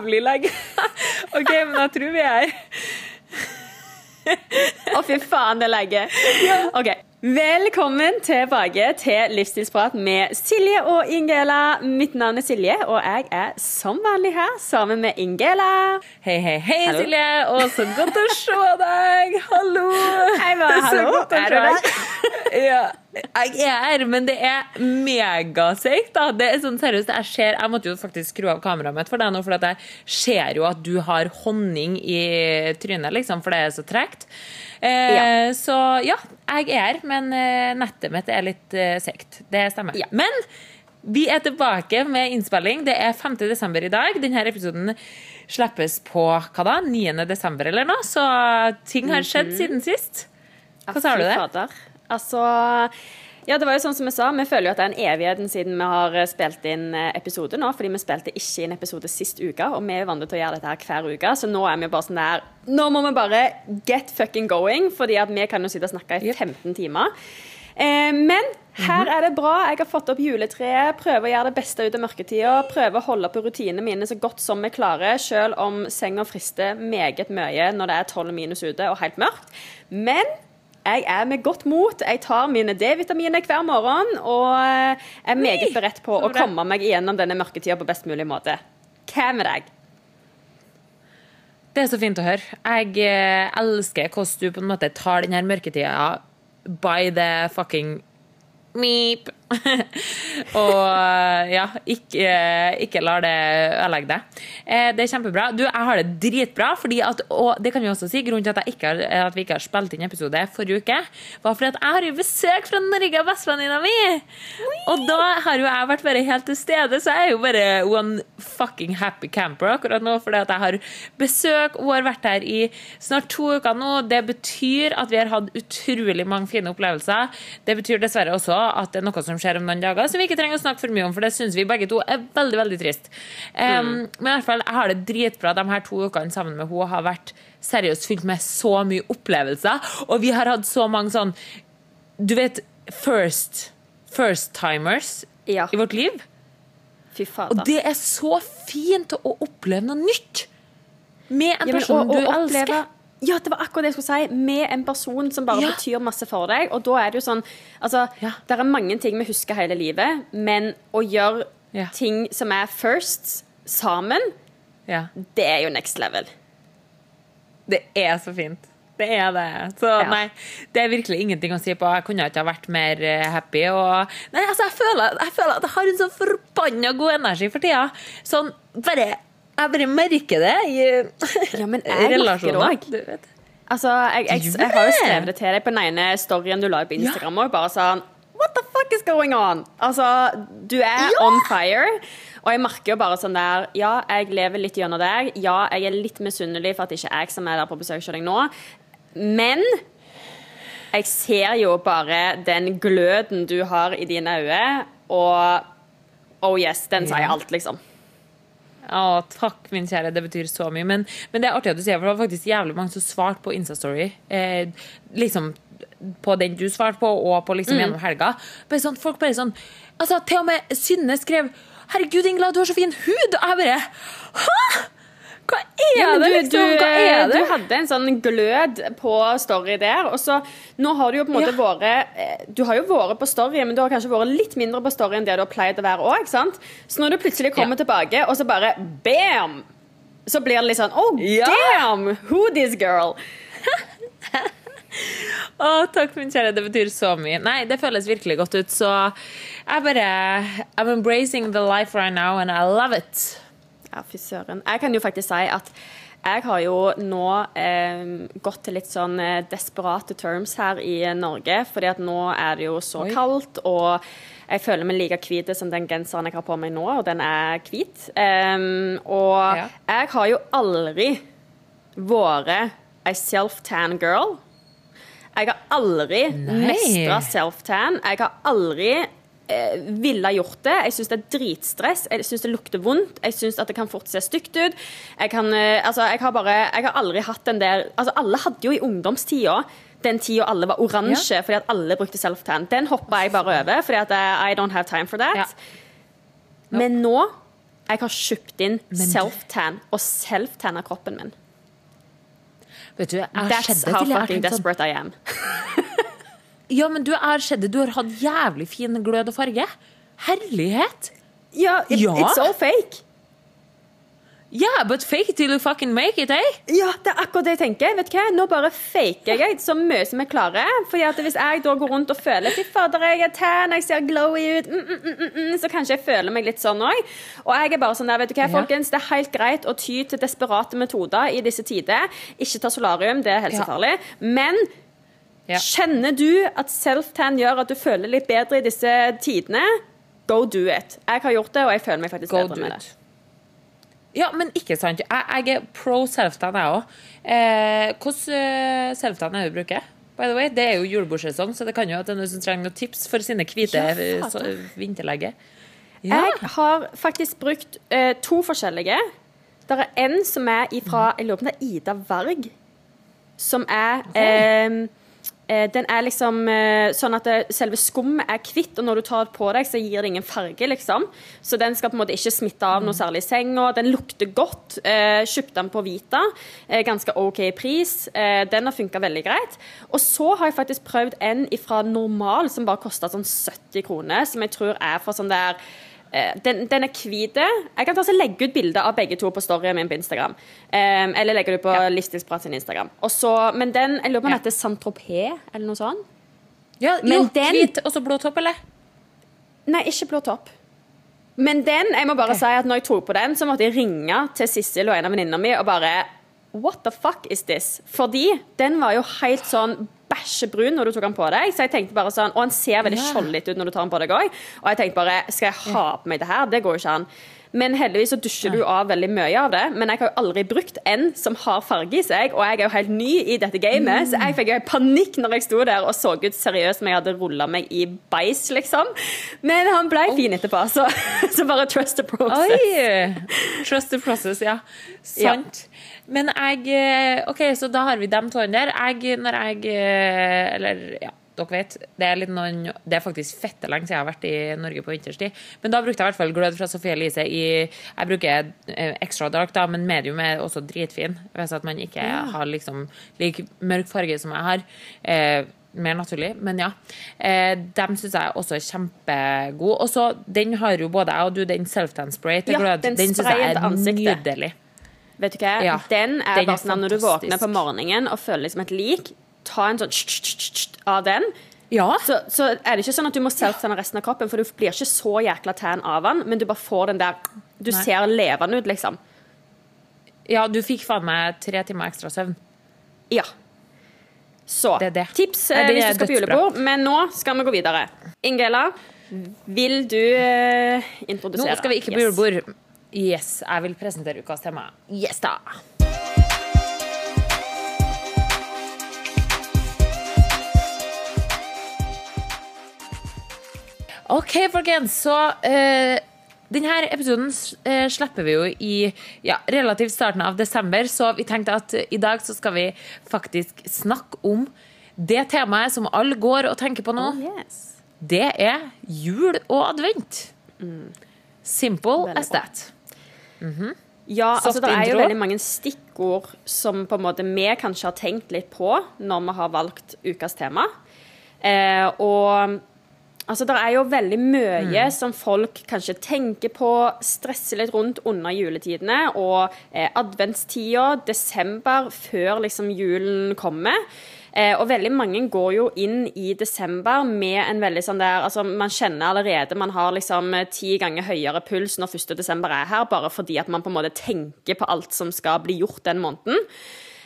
jævlig lenge. OK, men jeg tror vi er Å, fy faen, det er lenge. Ok. Velkommen tilbake til Livsstilsprat med Silje og Ingela. Mitt navn er Silje, og jeg er som vanlig her sammen med Ingela. Hei, hei, hei, Hallo. Silje. Og så godt å se deg. Hallo. Hei, hva- hallo. Er du deg. Ja, jeg er her, men det er megaseigt. da. Det er sånn seriøst, jeg ser, jeg måtte jo faktisk skru av kameraet mitt for deg nå, for jeg ser jo at du har honning i trynet, liksom, for det er så tregt. Eh, Ja. Så ja, jeg er her, men eh, nettet mitt er litt eh, seigt. Det stemmer. Ja. Men vi er tilbake med innspilling. Det er 5. desember i dag. Denne episoden slippes på hva da? 9. desember eller noe, så ting har skjedd siden sist. Hva sa du det? Altså ja, det var jo sånn som jeg sa, Vi føler jo at det er en evigheten siden vi har eh, spilt inn eh, episode nå. Fordi vi spilte ikke inn episode sist uke, og vi er vant til å gjøre dette her hver uke. Så nå er vi bare sånn der Nå må vi bare get fucking going, fordi at vi kan jo sitte og snakke i 15 timer. Eh, men her er det bra. Jeg har fått opp juletreet. Prøver å gjøre det beste ut av mørketida. Prøver å holde på rutinene mine så godt som vi klarer, selv om senga frister meget mye når det er 12 minus ute og helt mørkt. Men jeg er med godt mot. Jeg tar mine D-vitaminer hver morgen og eh, er meget beredt på å komme meg igjennom denne mørketida på best mulig måte. Hva med deg? Det er så fint å høre. Jeg eh, elsker hvordan du på en måte tar denne mørketida by the fucking meep. og eh, ja, ikke, ikke lar det ødelegge deg. Eh, Det er kjempebra. Du, jeg har det dritbra, fordi at, og det kan vi også si, grunnen til at, ikke at vi ikke har spilt inn episode forrige uke, var fordi at jeg har jo besøk fra Norge av bestevenninna mi! Og da har jo jeg vært bare helt til stede, så jeg er jo bare one fucking happy camper akkurat nå, fordi at jeg har besøk og har vært her i snart to uker nå. Det betyr at vi har hatt utrolig mange fine opplevelser. Det betyr dessverre også at det er noe som skjer om noen dager som vi ikke trenger å snakke for mye om, for det syns vi begge to er veldig, veldig trist. Um, Men i hvert fall, jeg har det dritbra. De her to ukene sammen med henne har vært seriøst fylt med så mye opplevelser, og vi har hatt så mange sånn Du vet, first First-timers Ja. i vårt liv. Fy Og det er så fint å oppleve noe nytt med en Ja, men person og, og du oppleve- elsker. Ja, det var akkurat det jeg skulle si. Med en person som bare Ja. betyr masse for deg. Og da er det jo sånn Altså, Ja. det er mange ting vi husker hele livet, men å gjøre Ja. ting som er first, sammen, Ja. det er jo next level. Det er så fint. Det er det. Så nei, det er virkelig ingenting å si på. Jeg kunne ikke ha vært mer eh, happy. Og, nei, altså, jeg føler, jeg føler at jeg har en så forbanna god energi for tida. Sånn bare Jeg bare merker det i, Ja, men jeg merker det relasjoner. Du vet. Altså, jeg, jeg, jeg, jeg har jo skrevet det til deg på den ene storyen du la på Instagram òg. Bare sånn What the fuck is going on? Altså, du er on fire. Og jeg merker jo bare sånn der Ja, jeg lever litt gjennom deg. Ja, jeg er litt misunnelig for at det ikke er jeg som er der på besøk hos deg nå. Men jeg ser jo bare den gløden du har i dine øyne, og Oh yes, den sier Ja. alt, liksom. Å, takk, min kjære. Det betyr så mye. Men, men det er artig at du sier, for det var faktisk jævlig mange som svarte på Instastory. Eh, liksom på den du svarte på, og på liksom gjennom helga. Bare sånn, folk bare sånn altså Til og med Synne skrev 'Herregud, Ingela, du har så fin hud!' Og jeg bare Hæ?! Hva er Ja, det, du, liksom? du, Hva er det? du hadde en sånn glød på story der. Og så Nå har du jo på en måte Ja. vært eh, Du har jo vært på story, men du har kanskje vært litt mindre på story enn det du har pleid å være òg. Så når du plutselig kommer Ja. tilbake, og så bare bam! Så blir det litt sånn Oh, damn! Who this girl? Å, takk, min kjære. Det betyr så mye. Nei, det føles virkelig godt ut, så jeg bare I'm embracing the life right now, and I love it. Ja, fy søren. Jeg kan jo faktisk si at jeg har jo nå eh, gått til litt sånn eh, desperate terms her i Norge, fordi at nå er det jo så Oi. kaldt, og jeg føler meg like hvit som den genseren jeg har på meg nå, og den er hvit. Um, og Ja. jeg har jo aldri vært ei self-tan girl. Jeg har aldri mestra self-tan. Jeg har aldri eh, ville gjort det. Jeg syns det er dritstress. Jeg syns det lukter vondt. Jeg syns at det kan fort se stygt ut. Jeg, kan, eh, altså, jeg, har bare, jeg har aldri hatt den der altså, Alle hadde jo i ungdomstida den tida alle var oransje fordi at alle brukte self-tan. Den hoppa jeg bare over, fordi at I don't have time for that. Ja. Men nå Jeg har kjøpt inn self-tan og self-tanna kroppen min. Vet du, jeg That's how fucking sånn, desperate I am. ja, men du er har sett det. Du har hatt jævlig fin glød og farge. Herlighet! Ja, it, Ja. it's all fake. Yeah, but fake till you fucking make it, eh? Ja, det er akkurat det jeg tenker. Vet du hva? Nå bare faker jeg så mye som jeg klarer. Fordi at Hvis jeg da går rundt og føler Fy fader, jeg er tan, jeg ser glowy ut, mm, mm, mm, mm, så kanskje jeg føler meg litt sånn òg. Og jeg er bare sånn der, vet du hva, folkens, det er helt greit å ty til desperate metoder i disse tider. Ikke ta solarium, det er helsefarlig. Men Ja. kjenner du at self-tan gjør at du føler litt bedre i disse tidene? Go do it. Jeg har gjort det, og jeg føler meg faktisk Go bedre med it. det. Ja, men ikke sant. Jeg, jeg er pro self-tan, jeg òg. Eh, Hvordan eh, self-tan er det du bruker? By the way, Det er jo julebordsesong, så det kan jo at det er noen som trenger noen tips for sine hvite Ja, vinterlegger. vinterlegge. Ja. Jeg har faktisk brukt eh, to forskjellige. Det er en som er ifra Jeg lurer på om det er Ida Varg. Som er okay. eh, Den er liksom eh, sånn at selve skummet er hvitt, og når du tar det på deg, så gir det ingen farge, liksom. Så den skal på en måte ikke smitte av noe særlig i senga. Den lukter godt. Eh, kjøpte den på Vita. Eh, ganske OK pris. Eh, den har funka veldig greit. Og så har jeg faktisk prøvd en fra Normal som bare kosta sånn 70 kroner, som jeg tror er for sånn der Eh, Den, den er hvit. Jeg kan ta så legge ut bilde av begge to på storyen min på Instagram. Um, eller legger det på Ja. Livsstilsprat sin Instagram. Også, men den, jeg lurer på om Ja. heter Saint-Tropez, eller noe sånt. ja, Men jo, den- hvit og så blå topp, eller? Nei, ikke blå topp. Men den, jeg må bare okay. si at når jeg tok på den, så måtte jeg ringe til Sissel og en av venninnene mine og bare What the fuck is this? Fordi den var jo helt sånn bæsjebrun når du tok den på deg. Så jeg tenkte bare sånn, Og han ser veldig Ja. skjoldete ut når du tar den på deg òg. Og jeg tenkte bare Skal jeg ha på meg det her? Det går jo ikke an. Men heldigvis så dusjer du av veldig mye av det. Men jeg har jo aldri brukt en som har farge i seg, og jeg er jo helt ny i dette gamet, så jeg fikk jo panikk når jeg sto der og så ut seriøst som jeg hadde rulla meg i beis, liksom. Men han ble fin etterpå, så, så bare trust the process. Oi! Trust the process, ja. Sant. Men jeg eh, OK, så da har vi de to der. Jeg, når jeg eh, Eller, ja, dere vet. Det er, noen, det er faktisk fette lenge siden jeg har vært i Norge på vinterstid. Men da brukte jeg i hvert fall glød fra Sofie Elise i Jeg bruker eh, extra dark, da, men medium er også dritfin. Hvis at man ikke har liksom lik mørk farge som jeg har. Eh, mer naturlig, men ja. Eh, dem syns jeg også er kjempegode. Og så, den har jo både jeg og du, den self-tan spray til Ja, glød. den Den syns jeg er ansiktet. nydelig. Vet du hva? Ja, den er bare sånn når du våkner på morgenen og føler liksom et lik, ta en sånn av den. Ja. Så, så er det ikke sånn at du må self-tanne resten av kroppen, for du blir ikke så jækla tan av den, men du bare får den der Du Nei. ser levende ut, liksom. ja, du fikk faen meg tre timer ekstra søvn. Ja. Så Det det. tips Nei, eh, det hvis du skal på julebord, men nå skal vi gå videre. Ingela, vil du eh, introdusere? Nå skal vi ikke på Yes. julebord. Yes, jeg vil presentere ukas tema. Yes da! OK, folkens, så uh, denne episoden uh, slipper vi jo i ja, relativt starten av desember, så vi tenkte at uh, i dag så skal vi faktisk snakke om det temaet som alle går og tenker på nå. Oh, yes. Det er jul og advent. Simple Veldig as bra. -hmm. Ja, altså det er jo veldig mange stikkord som på en måte vi kanskje har tenkt litt på når vi har valgt ukas tema. Eh, og altså det er jo veldig mye som folk kanskje tenker på, stresser litt rundt under juletidene og eh, adventstida, desember, før liksom julen kommer. Eh, og veldig mange går jo inn i desember med en veldig sånn der Altså, man kjenner allerede man har liksom eh, ti ganger høyere puls når 1. desember er her, bare fordi at man på en måte tenker på alt som skal bli gjort den måneden.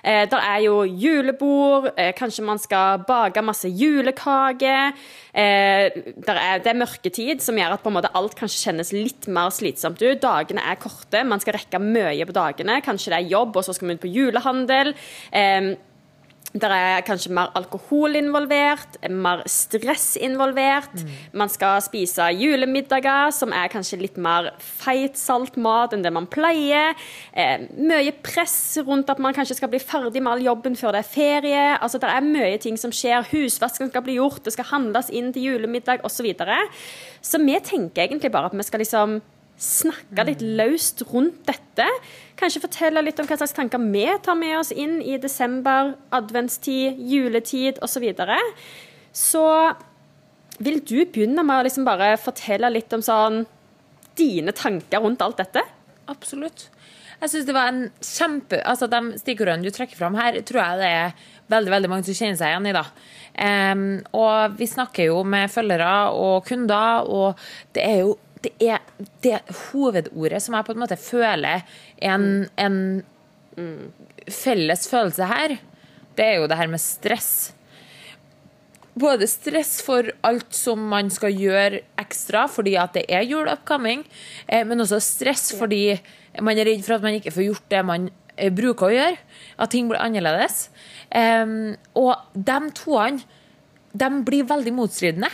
Eh, der er jo julebord, kanskje man skal bake masse julekaker. Det er mørketid, som gjør at på en måte alt kanskje kjennes litt mer slitsomt ut. Dagene er korte, man skal rekke mye på dagene. Kanskje det er jobb, og så skal man ut på julehandel. Eh, der er kanskje mer alkohol involvert, mer stress involvert. Man skal spise julemiddager, som er kanskje litt mer feitsalt mat enn det man pleier. Eh, mye press rundt at man kanskje skal bli ferdig med all jobben før det er ferie. Altså, det er mye ting som skjer. Husvasken skal bli gjort, det skal handles inn til julemiddag osv. Så, videre. så vi tenker egentlig bare at vi skal liksom snakke litt løst rundt dette. Kanskje fortelle litt om hva slags tanker vi tar med oss inn i desember, adventstid, juletid osv. Så, videre. så vil du begynne med å liksom bare fortelle litt om sånn dine tanker rundt alt dette? Absolutt. Jeg synes det var en kjempe Altså, De stikkordene du trekker fram her, tror jeg det er veldig veldig mange som kjenner seg igjen i. da. Um, og vi snakker jo med følgere og kunder, og det er jo det, er det hovedordet som jeg på en måte føler en, en felles følelse her, det er jo det her med stress. Både stress for alt som man skal gjøre ekstra fordi at det er jul upcoming, eh, men også stress fordi man er redd for at man ikke får gjort det man eh, bruker å gjøre. At ting blir annerledes. Og de toene de blir veldig motstridende.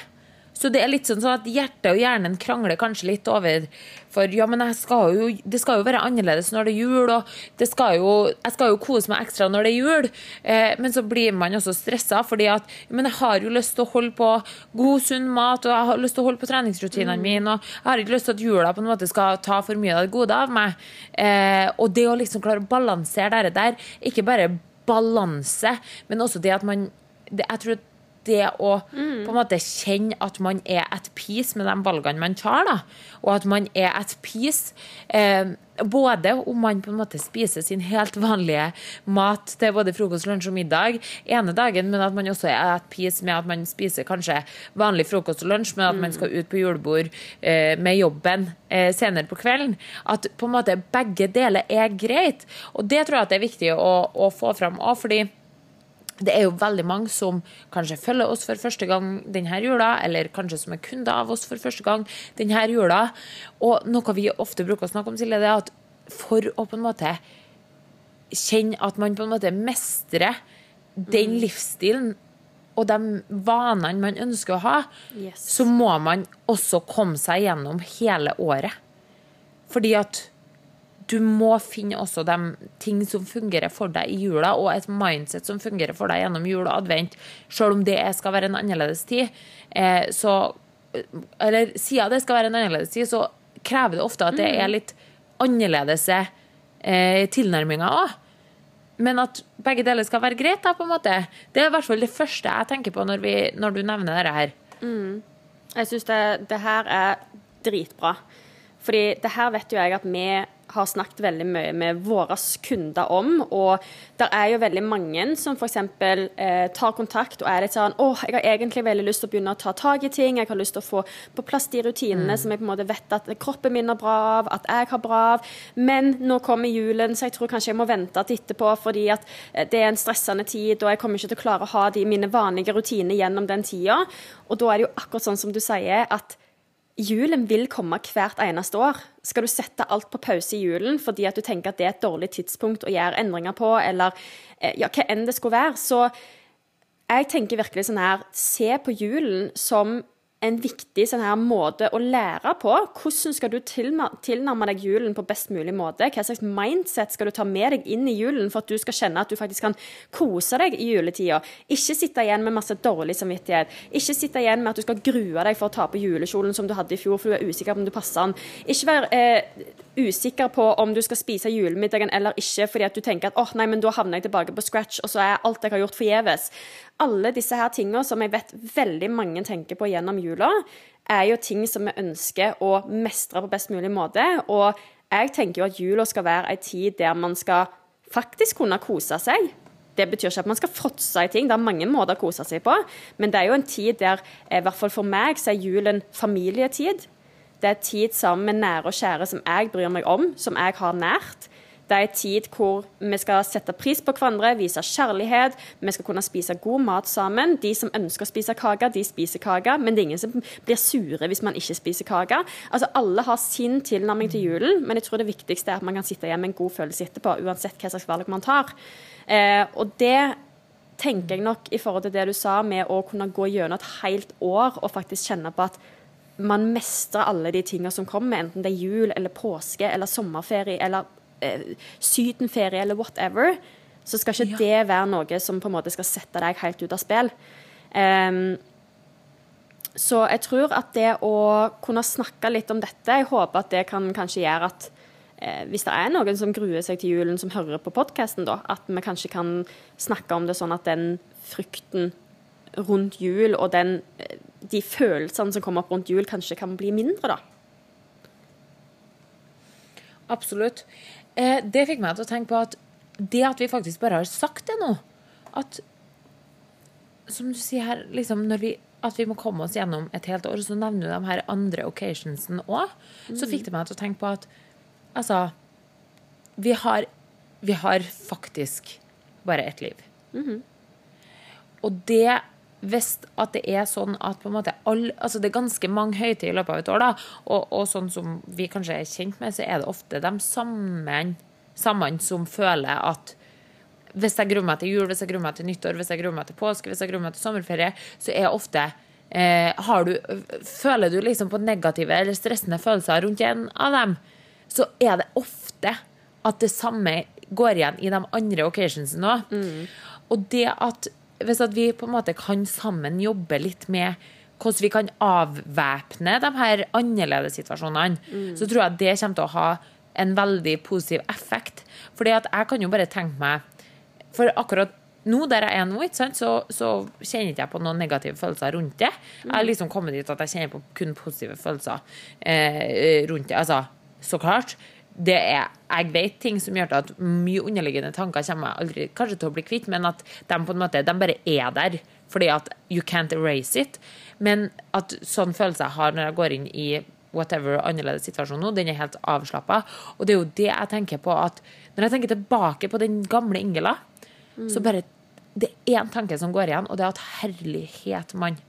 Så det er litt sånn at hjertet og hjernen krangler kanskje litt over For ja, men skal jo, det skal jo være annerledes når det er jul, og skal jo, jeg skal jo kose meg ekstra når det er jul. Eh, men så blir man også stressa, fordi at men jeg har jo lyst til å holde på god, sunn mat, og jeg har lyst til å holde på treningsrutinene mm. mine, og jeg har ikke lyst til at jula på en måte skal ta for mye av det gode av meg. Eh, og det å liksom klare å balansere det der, ikke bare balanse, men også det at man det, jeg tror det å mm. på en måte kjenne at man er at peace med de valgene man tar, da. og at man er at peace eh, både om man på en måte spiser sin helt vanlige mat til både frokost, lunsj og middag ene dagen, men at man også er at peace med at man spiser kanskje vanlig frokost og lunsj, men at man mm. skal ut på julebord eh, med jobben eh, senere på kvelden. At på en måte begge deler er greit. Og det tror jeg at det er viktig å, å få fram òg, fordi det er jo veldig mange som kanskje følger oss for første gang denne jula, eller kanskje som er kunder av oss for første gang denne jula. Og noe vi ofte bruker å snakke om, Silje, det er at for å på en måte kjenne at man på en måte mestrer den mm. livsstilen og de vanene man ønsker å ha, yes. så må man også komme seg gjennom hele året. Fordi at du må finne også de ting som fungerer for deg i jula, og et mindset som fungerer for deg gjennom jul og advent, selv om det skal være en annerledes tid. Eh, så, eller siden det skal være en annerledes tid, så krever det ofte at det er mm. litt annerledes eh, tilnærminger òg. Men at begge deler skal være greit, da, på en måte. Det er i hvert fall det første jeg tenker på når, vi, når du nevner dette her. Mm. Jeg syns det, det her er dritbra. Fordi det her vet jo jeg at vi har snakket veldig mye med våre kunder om. Og det er jo veldig mange som f.eks. Eh, tar kontakt og er litt sånn Å, jeg har egentlig veldig lyst til å begynne å ta tak i ting. Jeg har lyst til å få på plass de rutinene mm. som jeg på en måte vet at kroppen min har bra av, at jeg har bra av. Men nå kommer julen, så jeg tror kanskje jeg må vente til etterpå fordi at eh, det er en stressende tid, og jeg kommer ikke til å klare å ha de, mine vanlige rutiner gjennom den tida. Og da er det jo akkurat sånn som du sier, at Julen vil komme hvert eneste år. Skal du sette alt på pause i julen fordi at du tenker at det er et dårlig tidspunkt å gjøre endringer på, eller eh, ja, hva enn det skulle være, så jeg tenker virkelig sånn her Se på julen som en viktig sånn her måte å lære på. Hvordan skal du tilnærme deg julen på best mulig måte? Hva slags mindset skal du ta med deg inn i julen for at du skal kjenne at du faktisk kan kose deg i juletida? Ikke sitte igjen med masse dårlig samvittighet. Ikke sitte igjen med at du skal grue deg for å ta på julekjolen som du hadde i fjor, for du er usikker på om du passer den. Ikke vær eh, usikker på om du skal spise julemiddagen eller ikke fordi at du tenker at oh, nei, men da havner jeg tilbake på scratch, og så er alt jeg har gjort, forgjeves alle disse her tingene som jeg vet veldig mange tenker på gjennom jula, er jo ting som vi ønsker å mestre på best mulig måte. Og jeg tenker jo at jula skal være ei tid der man skal faktisk kunne kose seg. Det betyr ikke at man skal fråtse i ting, det er mange måter å kose seg på. Men det er jo en tid der, i hvert fall for meg, så er julen familietid. Det er tid sammen med nære og kjære som jeg bryr meg om, som jeg har nært. Det er en tid hvor vi skal sette pris på hverandre, vise kjærlighet. Vi skal kunne spise god mat sammen. De som ønsker å spise kake, de spiser kake. Men det er ingen som blir sure hvis man ikke spiser kake. Altså, alle har sin tilnærming til julen, men jeg tror det viktigste er at man kan sitte igjen med en god følelse etterpå, uansett hva slags valg man tar. Eh, og det tenker jeg nok i forhold til det du sa med å kunne gå gjennom et helt år og faktisk kjenne på at man mestrer alle de tingene som kommer, enten det er jul eller påske eller sommerferie eller eh, sydenferie eller whatever, så skal ikke ja. det være noe som på en måte skal sette deg helt ut av spill. Um, så jeg tror at det å kunne snakke litt om dette, jeg håper at det kan kanskje gjøre at eh, hvis det er noen som gruer seg til julen, som hører på podkasten, at vi kanskje kan snakke om det sånn at den frykten rundt jul og den, eh, de følelsene som kommer opp rundt jul, kanskje kan bli mindre, da. Absolutt. Eh, det fikk meg til å tenke på at det at vi faktisk bare har sagt det nå, at som du sier her, liksom når vi at vi må komme oss gjennom et helt år, så nevner du de her andre occasionsene òg, så fikk det meg til å tenke på at altså Vi har, vi har faktisk bare ett liv. Og det hvis at det er sånn at all, altså det er ganske mange høytider i løpet av et år, da, og, og sånn som vi kanskje er kjent med, så er det ofte de samme, som føler at hvis jeg gruer meg til jul, hvis jeg gruer meg til nyttår, hvis jeg gruer meg til påske, hvis jeg gruer meg til sommerferie, så er ofte eh, har du, Føler du liksom på negative eller stressende følelser rundt en av dem, så er det ofte at det samme går igjen i de andre occasionsene òg. Og det at hvis at vi på en måte kan sammen jobbe litt med hvordan vi kan avvæpne de her annerledessituasjonene, så tror jeg det kommer til å ha en veldig positiv effekt. Fordi at jeg kan jo bare tenke meg For akkurat nå der jeg er nå, sant, så, så kjenner ikke jeg på noen negative følelser rundt det. Jeg har liksom kommet dit at jeg kjenner på kun positive følelser eh, rundt det. Altså, så klart. Det er, jeg vet ting som gjør at mye underliggende tanker kommer jeg aldri kanskje til å bli kvitt, men at de på en måte de bare er der. Fordi at you can't erase it. Men at sånn følelse jeg har når jeg går inn i whatever annerledes situasjon nå, den er helt avslappa. Og det er jo det jeg tenker på at når jeg tenker tilbake på den gamle Ingela, så bare Det er én tanke som går igjen, og det er at herlighet, mann.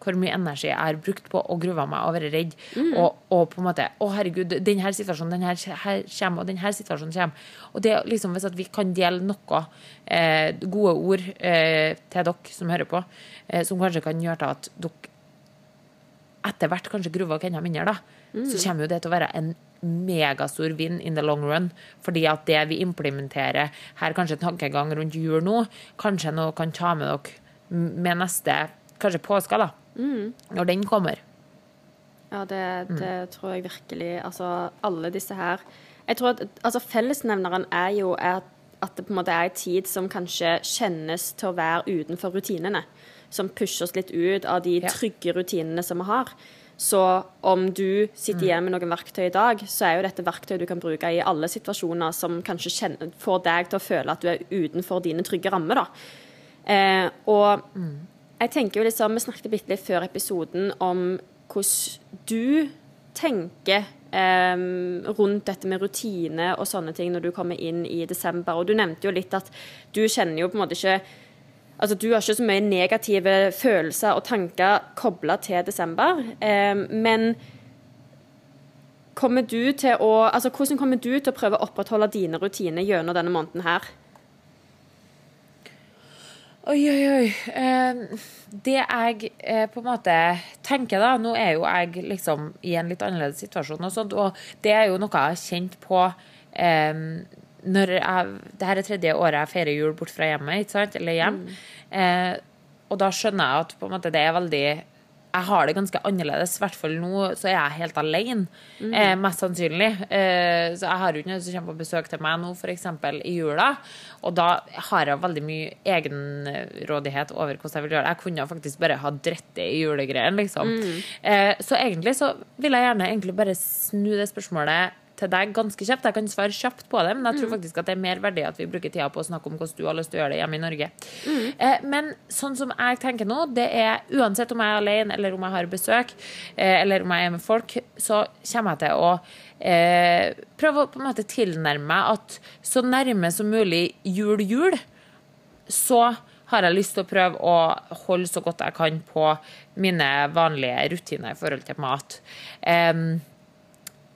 Hvor mye energi jeg har brukt på å grue meg og være redd. Og, og på en måte Å, herregud, denne situasjonen den her, her kommer, og denne situasjonen kommer. Og det liksom hvis at vi kan dele noe eh, gode ord eh, til dere som hører på, eh, som kanskje kan gjøre til at dere etter hvert kanskje gruver dere enda mindre, da, så kommer jo det til å være en megastor vinn in the long run. Fordi at det vi implementerer her, kanskje en tankegang rundt jul nå, kanskje noe kan ta med dere med neste kanskje påska, da. Når den kommer. Ja, det, det tror jeg virkelig. Altså, alle disse her Jeg tror at altså, Fellesnevneren er jo at, at det på en måte er en tid som kanskje kjennes til å være utenfor rutinene. Som pusher oss litt ut av de trygge rutinene som vi har. Så om du sitter igjen med noen verktøy i dag, så er jo dette verktøy du kan bruke i alle situasjoner som kanskje kjenner, får deg til å føle at du er utenfor dine trygge rammer. da. Eh, og jeg tenker jo liksom, Vi snakket litt, litt før episoden om hvordan du tenker eh, rundt dette med rutine og sånne ting når du kommer inn i desember. Og du nevnte jo litt at du kjenner jo på en måte ikke Altså, Du har ikke så mye negative følelser og tanker kobla til desember. Eh, men kommer du til å, altså, hvordan kommer du til å prøve å opprettholde dine rutiner gjennom denne måneden her? Oi, oi, oi. Det jeg eh, på en måte tenker da, nå er jo jeg liksom i en litt annerledes situasjon, og sånt, og det er jo noe jeg har kjent på når jeg, det her er tredje året jeg feirer jul bort fra hjemmet, ikke sant? eller hjem. Eh, og da skjønner jeg at måte det er veldig jeg har det ganske annerledes. I hvert fall nå så er jeg helt alene, eh, mest sannsynlig. Eh, så jeg har jo ikke noen som kommer på besøk til meg nå, f.eks. i jula. Og da har jeg veldig mye egenrådighet over hvordan jeg vil gjøre det. Jeg kunne faktisk bare ha dritt det i julegreiene, liksom. Eh, så egentlig så vil jeg gjerne egentlig bare snu det spørsmålet til deg ganske kjapt. Jeg kan svare kjapt på det, men jeg tror faktisk at det er mer verdig at vi bruker tida på å snakke om hvordan du har lyst til å gjøre det hjemme i Norge. Eh, men sånn som jeg tenker nå, det er uansett om jeg er alene eller om jeg har besøk, eh, eller om jeg er med folk, så kommer jeg til å eh, prøve å på en måte tilnærme meg at så nærme som mulig jul-jul, så har jeg lyst til å prøve å holde så godt jeg kan på mine vanlige rutiner i forhold til mat. Em,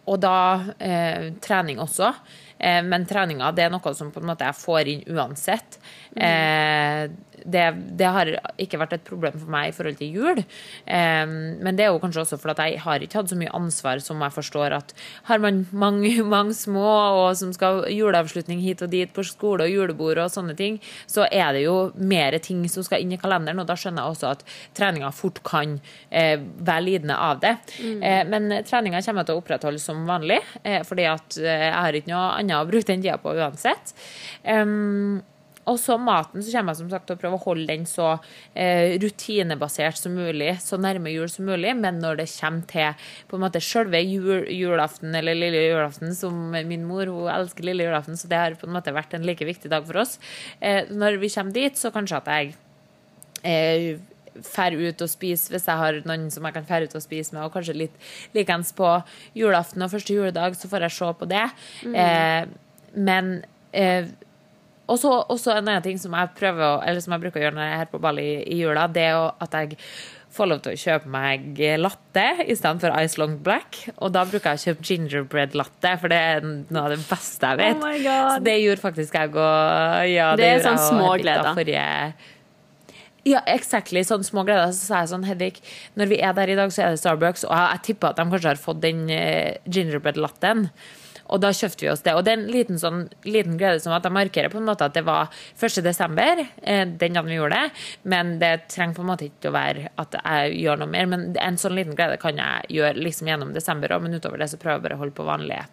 og da eh, trening også. Eh, men treninga det er noe som på en måte jeg får inn uansett. Eh, det, det, har ikke vært et problem for meg i forhold til jul. Eh, men det er jo kanskje også fordi jeg har ikke hatt så mye ansvar som jeg forstår at har man mange, mange små og som skal juleavslutning hit og dit på skole og julebord og sånne ting, så er det jo mer ting som skal inn i kalenderen, og da skjønner jeg også at treninga fort kan eh, være lidende av det. Mm. Eh, men treninga kommer jeg til å opprettholde som vanlig, fordi at jeg har ikke noe annet å bruke den tida på uansett. Um, og så maten, så kommer jeg som sagt til å prøve å holde den så eh, rutinebasert som mulig, så nærme jul som mulig. Men når det kommer til på en måte selve jul, julaften, eller lille julaften, som min mor hun elsker lille julaften, så det har på en måte vært en like viktig dag for oss. Eh, når vi kommer dit, så kanskje at jeg eh, fær ut og spise hvis jeg har noen som jeg kan fære ut og spise med, og kanskje litt likeens på julaften og første juledag, så får jeg se på det. Mm. Eh, men eh, og så også en annen ting som jeg prøver eller som jeg bruker å gjøre når jeg er her på ball i, i jula, det er at jeg får lov til å kjøpe meg latte istedenfor Ice Long Black. Og da bruker jeg å kjøpe gingerbread latte, for det er noe av det beste jeg vet. Oh så det gjorde faktisk jeg og ja, Det, det er sånn små gleder. Forrige, ja, exactly. Sånn små gleder. Så sa jeg sånn, Hedvig, når vi er der i dag, så er det Starbucks, og jeg, jeg tipper at de kanskje har fått den uh, gingerbread-latten. Og da kjøpte vi oss det. Og det er en liten, sånn, liten glede som at jeg markerer på en måte at det var 1. desember, eh, den dagen vi gjorde det. Men det trenger på en måte ikke å være at jeg gjør noe mer. Men en sånn liten glede kan jeg gjøre liksom gjennom desember òg, men utover det så prøver jeg bare å holde på vanlige,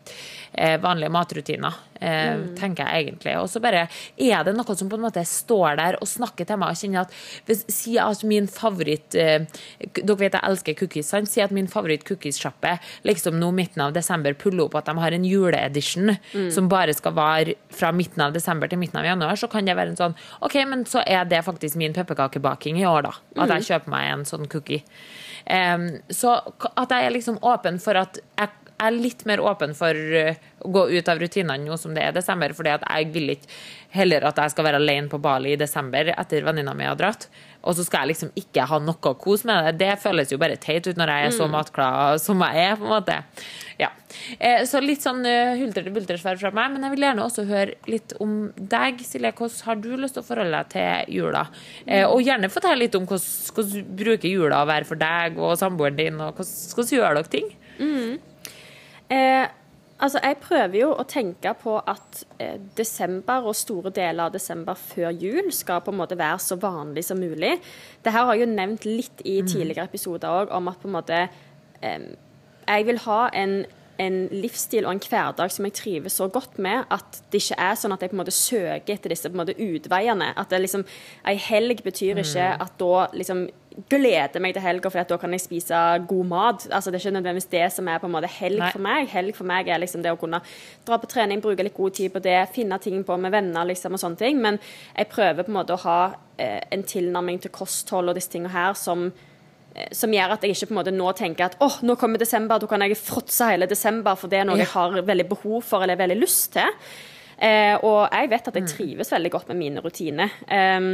eh, vanlige matrutiner. Eh, mm. tenker jeg egentlig. Og så bare er det noe som på en måte står der og snakker til meg. og kjenner at hvis, Si at min favoritt Dere vet jeg elsker cookies. sant? Si at min favoritt-cookiessjappe liksom nå midten av desember puller opp at de har en juleedition mm. som bare skal vare fra midten av desember til midten av januar, så kan det være en sånn OK, men så er det faktisk min pepperkakebaking i år, da. At jeg mm. kjøper meg en sånn cookie. Um, så at jeg er liksom åpen for at jeg er litt mer åpen for eh, å gå ut av rutinene nå som det er desember, For jeg vil ikke heller at jeg skal være alene på Bali i desember etter venninna mi har dratt. Og så skal jeg liksom ikke ha noe kos med det. Det føles jo bare teit ut når jeg er så mm. matglad som jeg er. på en måte. Ja. Eh, så litt sånn uh, hulter bulter svar fra meg, men jeg vil gjerne også høre litt om deg, Silje. Hvordan har du lyst til å forholde deg til jula? Eh, og gjerne fortell litt om hvordan, hvordan bruker jula å være for deg og samboeren din, og hvordan, hvordan gjør dere ting? Mm. Eh, altså, jeg prøver jo å tenke på at eh, desember og store deler av desember før jul skal på en måte være så vanlig som mulig. Det her har jeg jo nevnt litt i mm. tidligere episoder òg, om at på en måte eh, Jeg vil ha en en livsstil og en hverdag som jeg trives så godt med, at det ikke er sånn at jeg på en måte søker etter disse på en måte utveiene. At det liksom, Ei helg betyr ikke mm. at da liksom gleder meg til helga, for da kan jeg spise god mat. Altså, det er ikke nødvendigvis det som er på en måte helg Nei. for meg. Helg for meg er liksom det å kunne dra på trening, bruke litt god tid på det, finne ting på med venner liksom, og sånne ting. Men jeg prøver på en måte å ha eh, en tilnærming til kosthold og disse tingene her som, som gjør at jeg ikke på en måte nå tenker at åh, nå kommer desember, da kan jeg fråtse hele desember, for det er noe ja. jeg har veldig behov for eller veldig lyst til. Eh, og jeg vet at jeg mm. trives veldig godt med mine rutiner. Um,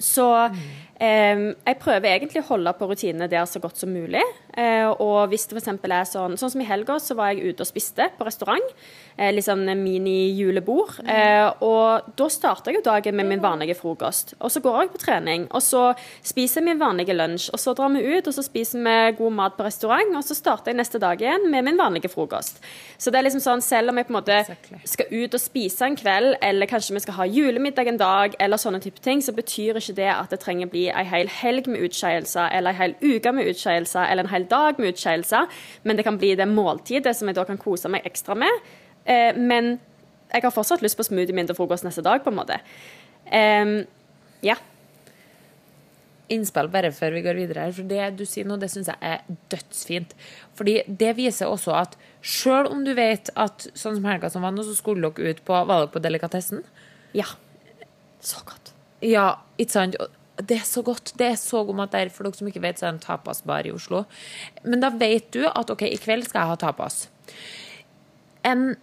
så mm. Um, jeg prøver egentlig å holde på rutinene der så godt som mulig. Eh, og hvis det f.eks. er sånn Sånn som i helga, så var jeg ute og spiste på restaurant. Eh, litt sånn mini-julebord. Uh, og da starter jeg jo dagen med min vanlige frokost. Og så går jeg på trening. Og så spiser jeg min vanlige lunsj. Og så drar vi ut, og så spiser vi god mat på restaurant. Og så starter jeg neste dag igjen med min vanlige frokost. Så det er liksom sånn, selv om jeg på en måte skal ut og spise en kveld, eller kanskje vi skal ha julemiddag en dag, eller sånne type ting, så betyr ikke det at det trenger bli ei hel helg med utskeielser, eller ei hel uke med utskeielser, eller en hel dag med utskeielser, men det kan bli det måltidet som jeg da kan kose meg ekstra med. Eh, men jeg har fortsatt lyst på smoothie min til frokost neste dag, på en måte. Eh, ja. Innspill bare før vi går videre her, for det du sier nå, det syns jeg er dødsfint. Fordi det viser også at sjøl om du vet at sånn som helga som var nå, så skulle dere ut på Var dere på delikatessen? Ja. Så godt. Ja, ikke sant? Det er så godt. Det er så god mat der. For dere som ikke vet, så er det en tapasbar i Oslo. Men da vet du at OK, i kveld skal jeg ha tapas. En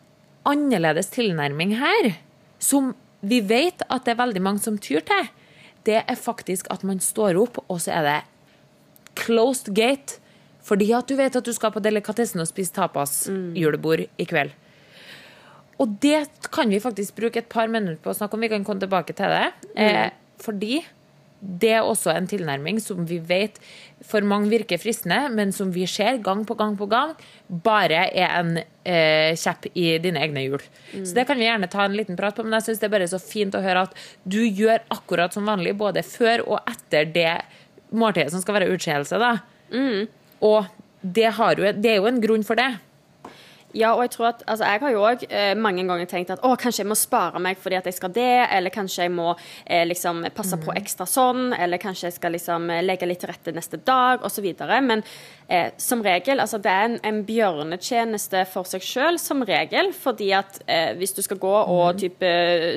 annerledes tilnærming her, som vi vet at det er veldig mange som tyr til, det er faktisk at man står opp, og så er det closed gate. Fordi at du vet at du skal på delikatessen og spise tapas-julebord mm. i kveld. Og det kan vi faktisk bruke et par minutter på å snakke om. Vi kan komme tilbake til det. Eh, fordi det er også en tilnærming som vi vet for mange virker fristende, men som vi ser gang på gang på gang, bare er en eh, kjepp i dine egne hjul. Så det kan vi gjerne ta en liten prat på, men jeg syns det er bare så fint å høre at du gjør akkurat som vanlig, både før og etter det måltidet som skal være utskeielse. da. Og det, har jo, det er jo en grunn for det. Ja, og jeg tror at altså, Jeg har jo òg eh, mange ganger tenkt at å, kanskje jeg må spare meg fordi at jeg skal det, eller kanskje jeg må eh, liksom passe på ekstra sånn, eller kanskje jeg skal liksom eh, legge litt til rette neste dag, osv. Men eh, som regel, altså det er en, en bjørnetjeneste for seg sjøl, som regel. Fordi at eh, hvis du skal gå og type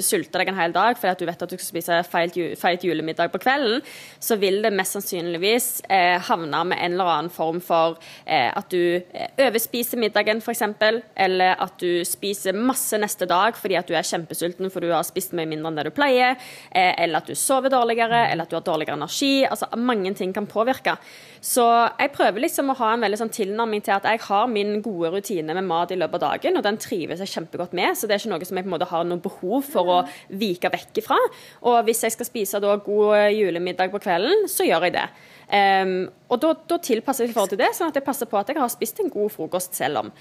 sulte deg en hel dag fordi at du vet at du skal spise feit, ju- feit julemiddag på kvelden, så vil det mest sannsynligvis eh, havne med en eller annen form for eh, at du eh, overspiser middagen, f.eks. Eller at du spiser masse neste dag fordi at du er kjempesulten for du har spist mye mindre enn det du pleier. Eh, eller at du sover dårligere, eller at du har dårligere energi. Altså Mange ting kan påvirke. Så jeg prøver liksom å ha en veldig sånn tilnærming til at jeg har min gode rutine med mat i løpet av dagen, og den trives jeg kjempegodt med. Så det er ikke noe som jeg på en måte har noe behov for å vike vekk ifra. Og hvis jeg skal spise da god julemiddag på kvelden, så gjør jeg det. Um, og da, da tilpasser jeg i forhold til det, sånn at jeg passer på at jeg har spist en god frokost selv om.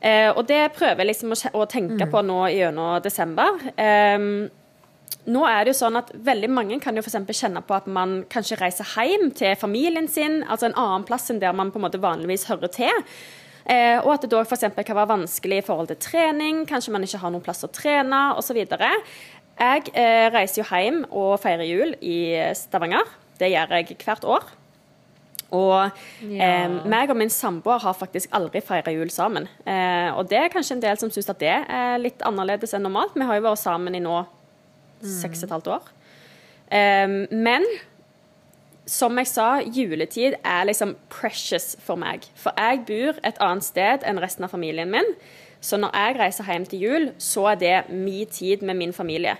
Eh, og det prøver jeg liksom å, å tenke på nå gjennom desember. Ehm, nå er det jo sånn at Veldig mange kan jo eksempel kjenne på at man kanskje reiser hjem til familien sin, altså en annen plass enn der man på en måte vanligvis hører til. Eh, og at det da f.eks. kan være vanskelig i forhold til trening, kanskje man ikke har noen plass å trene osv. Jeg eh, reiser jo hjem og feirer jul i Stavanger. Det gjør jeg hvert år. Og Ja. eh, meg og min samboer har faktisk aldri feira jul sammen. Eh, og det er kanskje en del som syns at det er litt annerledes enn normalt. Vi har jo vært sammen i nå seks og et halvt år. Eh, men som jeg sa, juletid er liksom precious for meg. For jeg bor et annet sted enn resten av familien min. Så når jeg reiser hjem til jul, så er det min tid med min familie.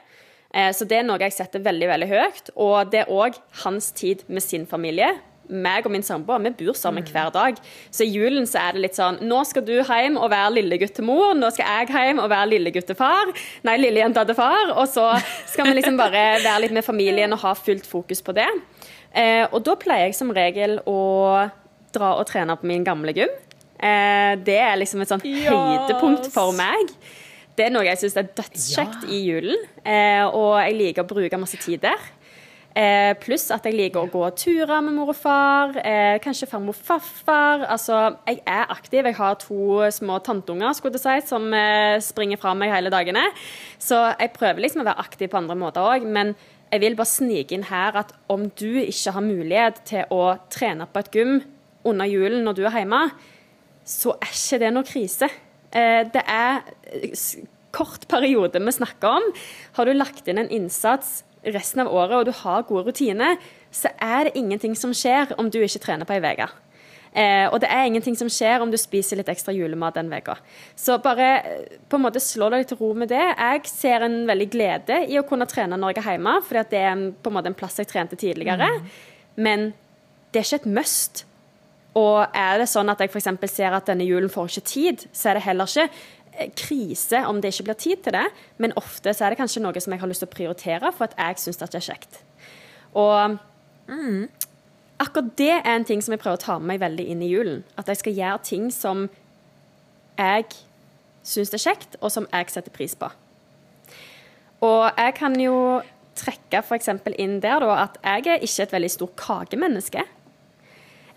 Eh, Så det er noe jeg setter veldig veldig høyt. Og det er òg hans tid med sin familie. Meg og min samboer vi bor sammen hver dag. Så i julen så er det litt sånn Nå skal du hjem og være lilleguttemor. Nå skal jeg hjem og være lilleguttefar. Nei, lillejenta til far. Og så skal vi liksom bare være litt med familien og ha fullt fokus på det. Eh, og da pleier jeg som regel å dra og trene på min gamle gym. Eh, det er liksom et sånn Yes! høydepunkt for meg. Det er noe jeg syns er dødskjekt i julen, eh, og jeg liker å bruke masse tid der. Eh, pluss at jeg liker å gå turer med mor og far, eh, kanskje farmor og farfar. Altså, jeg er aktiv. Jeg har to små tanteunger skulle si, som eh, springer fra meg hele dagene. Så jeg prøver liksom å være aktiv på andre måter òg. Men jeg vil bare snike inn her at om du ikke har mulighet til å trene på et gym under julen når du er hjemme, så er ikke det noe krise. Eh, Det er eh, kort periode vi snakker om. Har du lagt inn en innsats resten av året og du har gode rutiner, så er det ingenting som skjer om du ikke trener på ei uke. Eh, og det er ingenting som skjer om du spiser litt ekstra julemat den uka. Så bare eh, på en måte slå deg til ro med det. Jeg ser en veldig glede i å kunne trene når jeg er hjemme, for det er på en måte en plass jeg trente tidligere. Men det er ikke et must. Og er det sånn at jeg f.eks. ser at denne julen får ikke tid, så er det heller ikke krise om det ikke blir tid til det, men ofte så er det kanskje noe som jeg har lyst til å prioritere for at jeg syns det er kjekt. Og akkurat det er en ting som jeg prøver å ta med meg veldig inn i julen. At jeg skal gjøre ting som jeg syns er kjekt, og som jeg setter pris på. Og jeg kan jo trekke f.eks. inn der da, at jeg er ikke et veldig stort kakemenneske.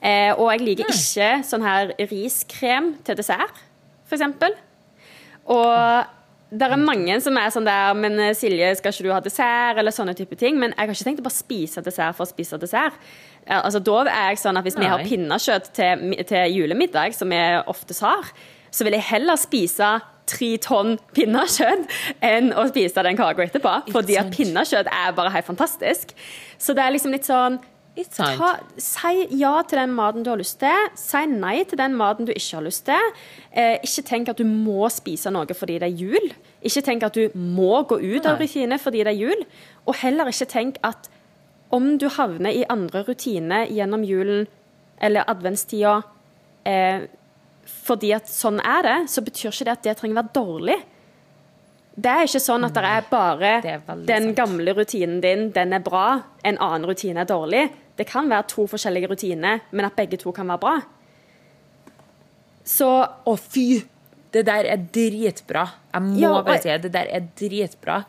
Eh, og jeg liker ikke sånn her riskrem til dessert, f.eks. Og det er mange som er sånn der Men eh, Silje, skal ikke du ha dessert? Eller sånne type ting. Men jeg har ikke tenkt å bare spise dessert for å spise dessert. Altså, da er jeg sånn at Hvis vi har pinnekjøtt til, til julemiddag, som vi oftest har, så vil jeg heller spise tre tonn pinnekjøtt enn å spise den kaka etterpå. Fordi at pinnekjøtt er bare helt fantastisk. Så det er liksom litt sånn? Ta, si ja til den maten du har lyst til. Si nei til den maten du ikke har lyst til. Eh, ikke tenk at du må spise noe fordi det er jul. Ikke tenk at du må gå ut av rutine fordi det er jul. Og heller ikke tenk at om du havner i andre rutiner gjennom julen eller adventstida eh, fordi at sånn er det, så betyr ikke det at det trenger være dårlig. Det er ikke sånn at det er bare Det er den gamle rutinen din, den er bra, en annen rutine er dårlig. Det kan være to forskjellige rutiner, men at begge to kan være bra. Så Å, fy! Det der er dritbra. Jeg må Ja, bare si det. Det der er dritbra.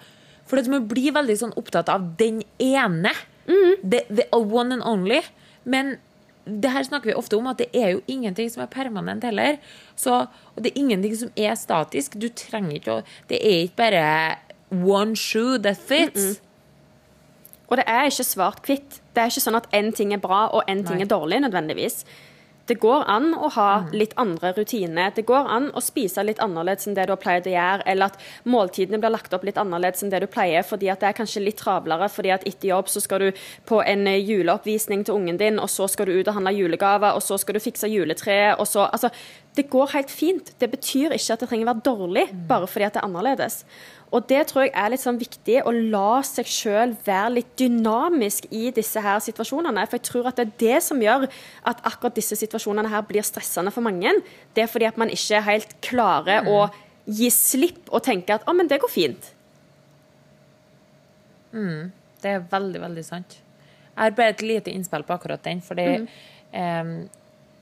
For man blir veldig sånn opptatt av den ene. Mm. The, the one and only. Men det her snakker vi ofte om, at det er jo ingenting som er permanent heller. Så, og det er ingenting som er statisk. Du trenger ikke å Det er ikke bare one shoe that fits. Og det er ikke svart-hvitt. Det er ikke sånn at én ting er bra og én ting er dårlig nødvendigvis. Det går an å ha Mm. litt andre rutiner. Det går an å spise litt annerledes enn det du har pleid å gjøre, eller at måltidene blir lagt opp litt annerledes enn det du pleier, fordi at det er kanskje litt travlere, fordi at etter jobb så skal du på en eh, juleoppvisning til ungen din, og så skal du ut og handle julegaver, og så skal du fikse juletreet, og så Altså, det går helt fint. Det betyr ikke at det trenger å være dårlig bare fordi at det er annerledes. Og det tror jeg er litt sånn viktig, å la seg sjøl være litt dynamisk i disse her situasjonene. For jeg tror at det er det som gjør at akkurat disse situasjonene her blir stressende for mange. Det er fordi at man ikke helt klarer å gi slipp og tenke at å, men det går fint. Det er veldig, veldig sant. Jeg har bare et lite innspill på akkurat den, fordi eh,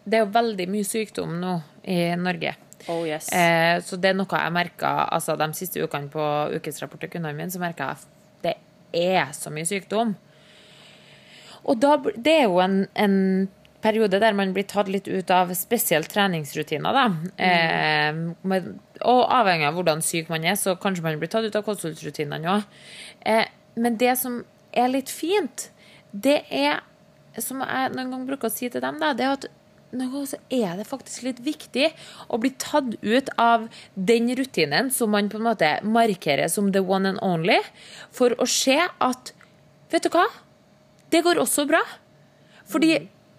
det er jo veldig mye sykdom nå i Norge. Oh yes. Eh, så det er noe jeg merka altså, de siste ukene på ukesrapport til kundene mine, så merka jeg at det er så mye sykdom. Og da, det er jo en, en periode der man blir tatt litt ut av spesielt treningsrutiner, da. Eh, med, og avhengig av hvordan syk man er, så kanskje man blir tatt ut av kostholdsrutinene òg. Eh, men det som er litt fint, det er, som jeg noen gang bruker å si til dem, da, det er at noen ganger så er det faktisk litt viktig å bli tatt ut av den rutinen som man på en måte markerer som the one and only, for å se at Vet du hva? Det går også bra. Fordi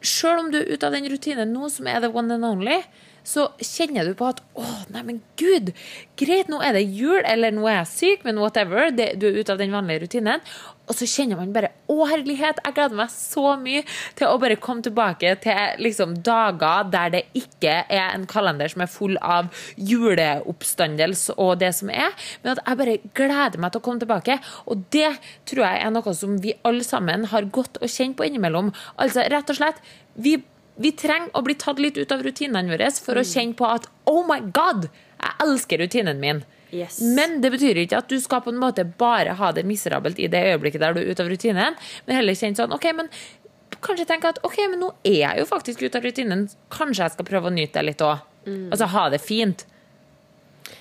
sjøl om du er ute av den rutinen nå som er the one and only, så kjenner du på at å, nei, men gud, greit, nå er det jul, eller nå er jeg syk, men whatever, det, du er ute av den vanlige rutinen. Og så kjenner man bare å, herlighet, jeg gleder meg så mye til å bare komme tilbake til liksom dager der det ikke er en kalender som er full av juleoppstandelse og det som er, men at jeg bare gleder meg til å komme tilbake. Og det tror jeg er noe som vi alle sammen har godt å kjenne på innimellom. Altså rett og slett, vi, vi trenger å bli tatt litt ut av rutinene våre for å kjenne på at oh my god, jeg elsker rutinen min. Yes. Men det betyr ikke at du skal på en måte bare ha det miserabelt i det øyeblikket der du er ute av rutinen, men heller kjenne sånn OK, men kanskje tenke at OK, men nå er jeg jo faktisk ute av rutinen, kanskje jeg skal prøve å nyte det litt òg. Altså ha det fint.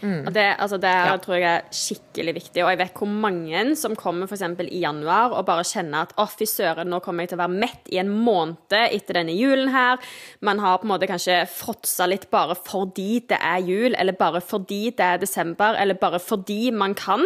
Og det, altså det Ja. tror jeg er skikkelig viktig. Og jeg vet hvor mange som kommer eksempel i januar og bare kjenner at å, fy søren, nå kommer jeg til å være mett i en måned etter denne julen her. Man har på en måte kanskje fråtsa litt bare fordi det er jul, eller bare fordi det er desember, eller bare fordi man kan.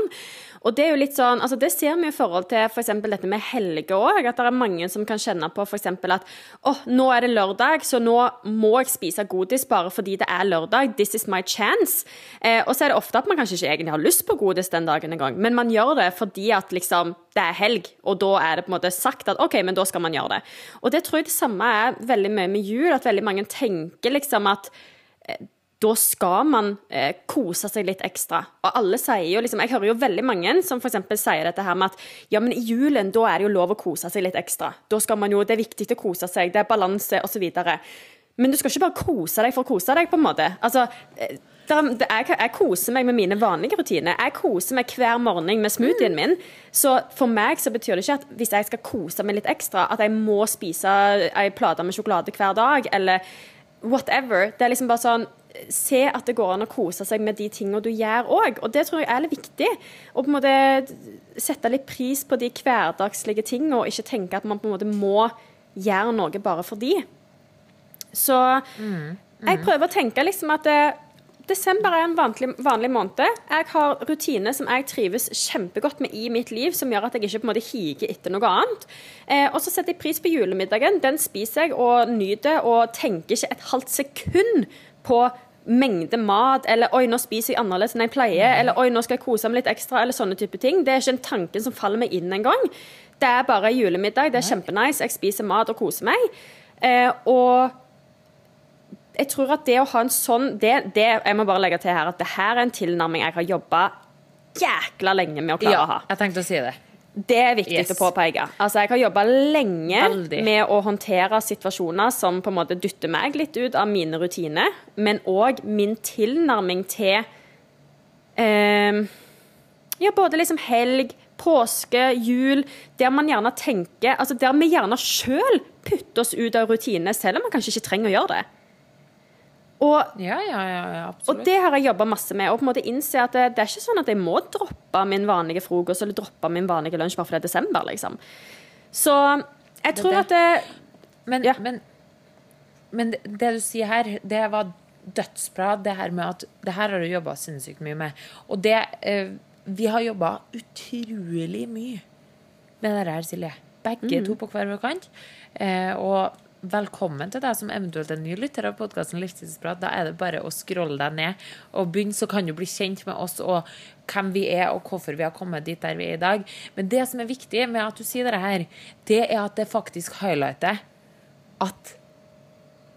Og det er jo litt sånn, altså det ser vi i forhold til for eksempel dette med helge òg. At det er mange som kan kjenne på for eksempel at åh, nå er det lørdag, så nå må jeg spise godis bare fordi det er lørdag. This is my chance. Eh, og så er det ofte at man kanskje ikke egentlig har lyst på godis den dagen engang, men man gjør det fordi at liksom det er helg, og da er det på en måte sagt at OK, men da skal man gjøre det. Og det tror jeg det samme er veldig mye med jul, at veldig mange tenker liksom at da skal man eh, kose seg litt ekstra. Og alle sier jo liksom Jeg hører jo veldig mange som f.eks. sier dette her med at ja, men i julen da er det jo lov å kose seg litt ekstra. Da skal man jo, Det er viktig å kose seg, det er balanse osv. Men du skal ikke bare kose deg for å kose deg, på en måte. Altså, eh, der, jeg, jeg koser meg med mine vanlige rutiner. Jeg koser meg hver morgen med smoothien min. Så for meg så betyr det ikke at hvis jeg skal kose meg litt ekstra, at jeg må spise ei plate med sjokolade hver dag, eller whatever. Det er liksom bare sånn Se at det går an å kose seg med de tingene du gjør òg. Og det tror jeg er litt viktig. Å på en måte sette litt pris på de hverdagslige tingene, og ikke tenke at man på en måte må gjøre noe bare for de. Så jeg prøver å tenke liksom at det, Desember er en vanlig, vanlig måned. Jeg har rutiner som jeg trives kjempegodt med i mitt liv, som gjør at jeg ikke på en måte higer etter noe annet. Eh, og så setter jeg pris på julemiddagen. Den spiser jeg og nyter, og tenker ikke et halvt sekund på mengde mat, eller 'oi, nå spiser jeg annerledes enn jeg pleier', eller 'oi, nå skal jeg kose meg litt ekstra', eller sånne type ting. Det er ikke en tanke som faller meg inn engang. Det er bare julemiddag, det er kjempenice, jeg spiser mat og koser meg. Eh, og jeg tror at det å ha en sånn det, det, Jeg må bare legge til her at det her er en tilnærming jeg har jobba jækla lenge med å klare å ha. jeg tenkte å si det. Det er viktig Yes. å påpeke. Altså, jeg har jobba lenge Veldig. med å håndtere situasjoner som på en måte dytter meg litt ut av mine rutiner, men òg min tilnærming til eh, Ja, både liksom helg, påske, jul, der man gjerne tenker Altså der vi gjerne sjøl putter oss ut av rutinene, selv om man kanskje ikke trenger å gjøre det. Og Ja, ja, ja, og det har jeg jobba masse med. Og på en måte innse at det, det er ikke sånn at jeg må droppe min vanlige frokost eller droppe min vanlige lunsj bare fordi det er desember, liksom. Så jeg tror det. at det, Men, men, men det, du sier her, det var dødsbra, det her med at Det her har du jobba sinnssykt mye med. Og det eh, Vi har jobba utrolig mye med det her, Silje. Begge to på hver vår kant. Eh, og velkommen til deg som eventuelt er ny lytter av podkasten Livstidsprat. Da er det bare å scrolle deg ned og begynne, så kan du bli kjent med oss og hvem vi er, og hvorfor vi har kommet dit der vi er i dag. Men det som er viktig med at du sier det her, det er at det faktisk highlighter at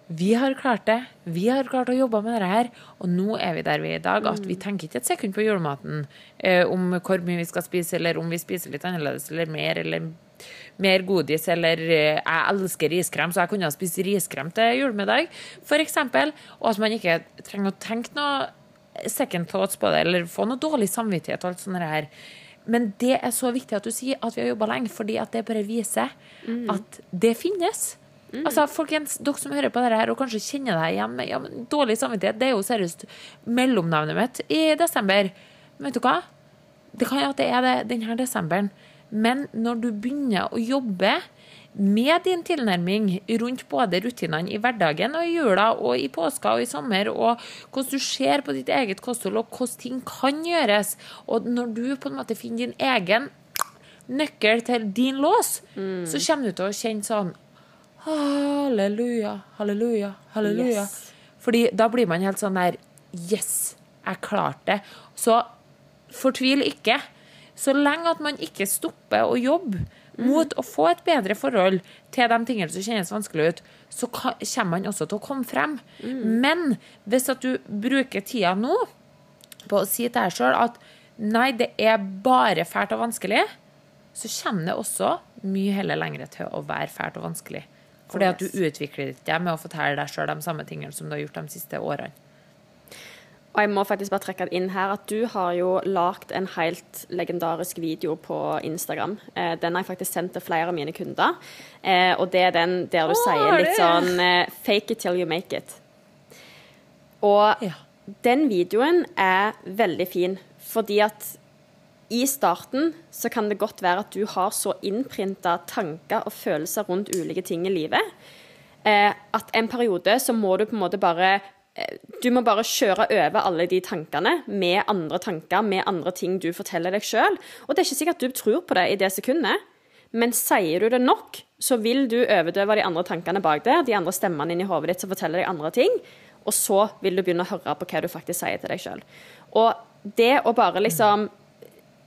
vi har klart det. Vi har klart å jobbe med det her, og nå er vi der vi er i dag. At vi tenker ikke et sekund på julematen, eh, om hvor mye vi skal spise, eller om vi spiser litt annerledes eller mer, eller mer godis, eller eh, jeg elsker riskrem, så jeg kunne ha spist riskrem til julemiddag, f.eks. Og at man ikke trenger å tenke noe second thoughts på det, eller få noe dårlig samvittighet og alt sånt her. Men det er så viktig at du sier at vi har jobba lenge, fordi at det bare viser at det finnes. Altså, folkens, dere som hører på dette her og kanskje kjenner deg igjen med ja, dårlig samvittighet, det er jo seriøst mellomnavnet mitt i desember. Vet du hva? Det kan jo at det er det denne desemberen. Men når du begynner å jobbe med din tilnærming rundt både rutinene i hverdagen og i jula og i påska og i sommer, og hvordan du ser på ditt eget kosthold og hvordan ting kan gjøres, og når du på en måte finner din egen nøkkel til din lås, så kommer du til å kjenne sånn Halleluja, halleluja, halleluja. Yes. Fordi da blir man helt sånn der Yes, jeg klarte det. Så fortvil ikke. Så lenge at man ikke stopper å jobbe mot å få et bedre forhold til de tingene som kjennes vanskelig ut, så kommer man også til å komme frem. Men hvis at du bruker tida nå på å si til deg sjøl at nei, det er bare fælt og vanskelig, så kommer det også mye heller lengre til å være fælt og vanskelig. Fordi at du utvikler deg med å fortelle deg sjøl de samme tingene som du har gjort de siste årene. Og jeg må faktisk bare trekke det inn her at du har jo lagd en helt legendarisk video på Instagram. Eh, den har jeg faktisk sendt til flere av mine kunder. Eh, og det er den der du Å, sier litt det- sånn eh, Fake it till you make it. Og Ja. den videoen er veldig fin, fordi at i starten så kan det godt være at du har så innprinta tanker og følelser rundt ulike ting i livet eh, at en periode så må du på en måte bare Du må bare kjøre over alle de tankene med andre tanker, med andre ting du forteller deg sjøl. Og det er ikke sikkert du tror på det i det sekundet, men sier du det nok, så vil du overdøve de andre tankene bak der, de andre stemmene inni hodet ditt som forteller deg andre ting, og så vil du begynne å høre på hva du faktisk sier til deg sjøl. Og det å bare liksom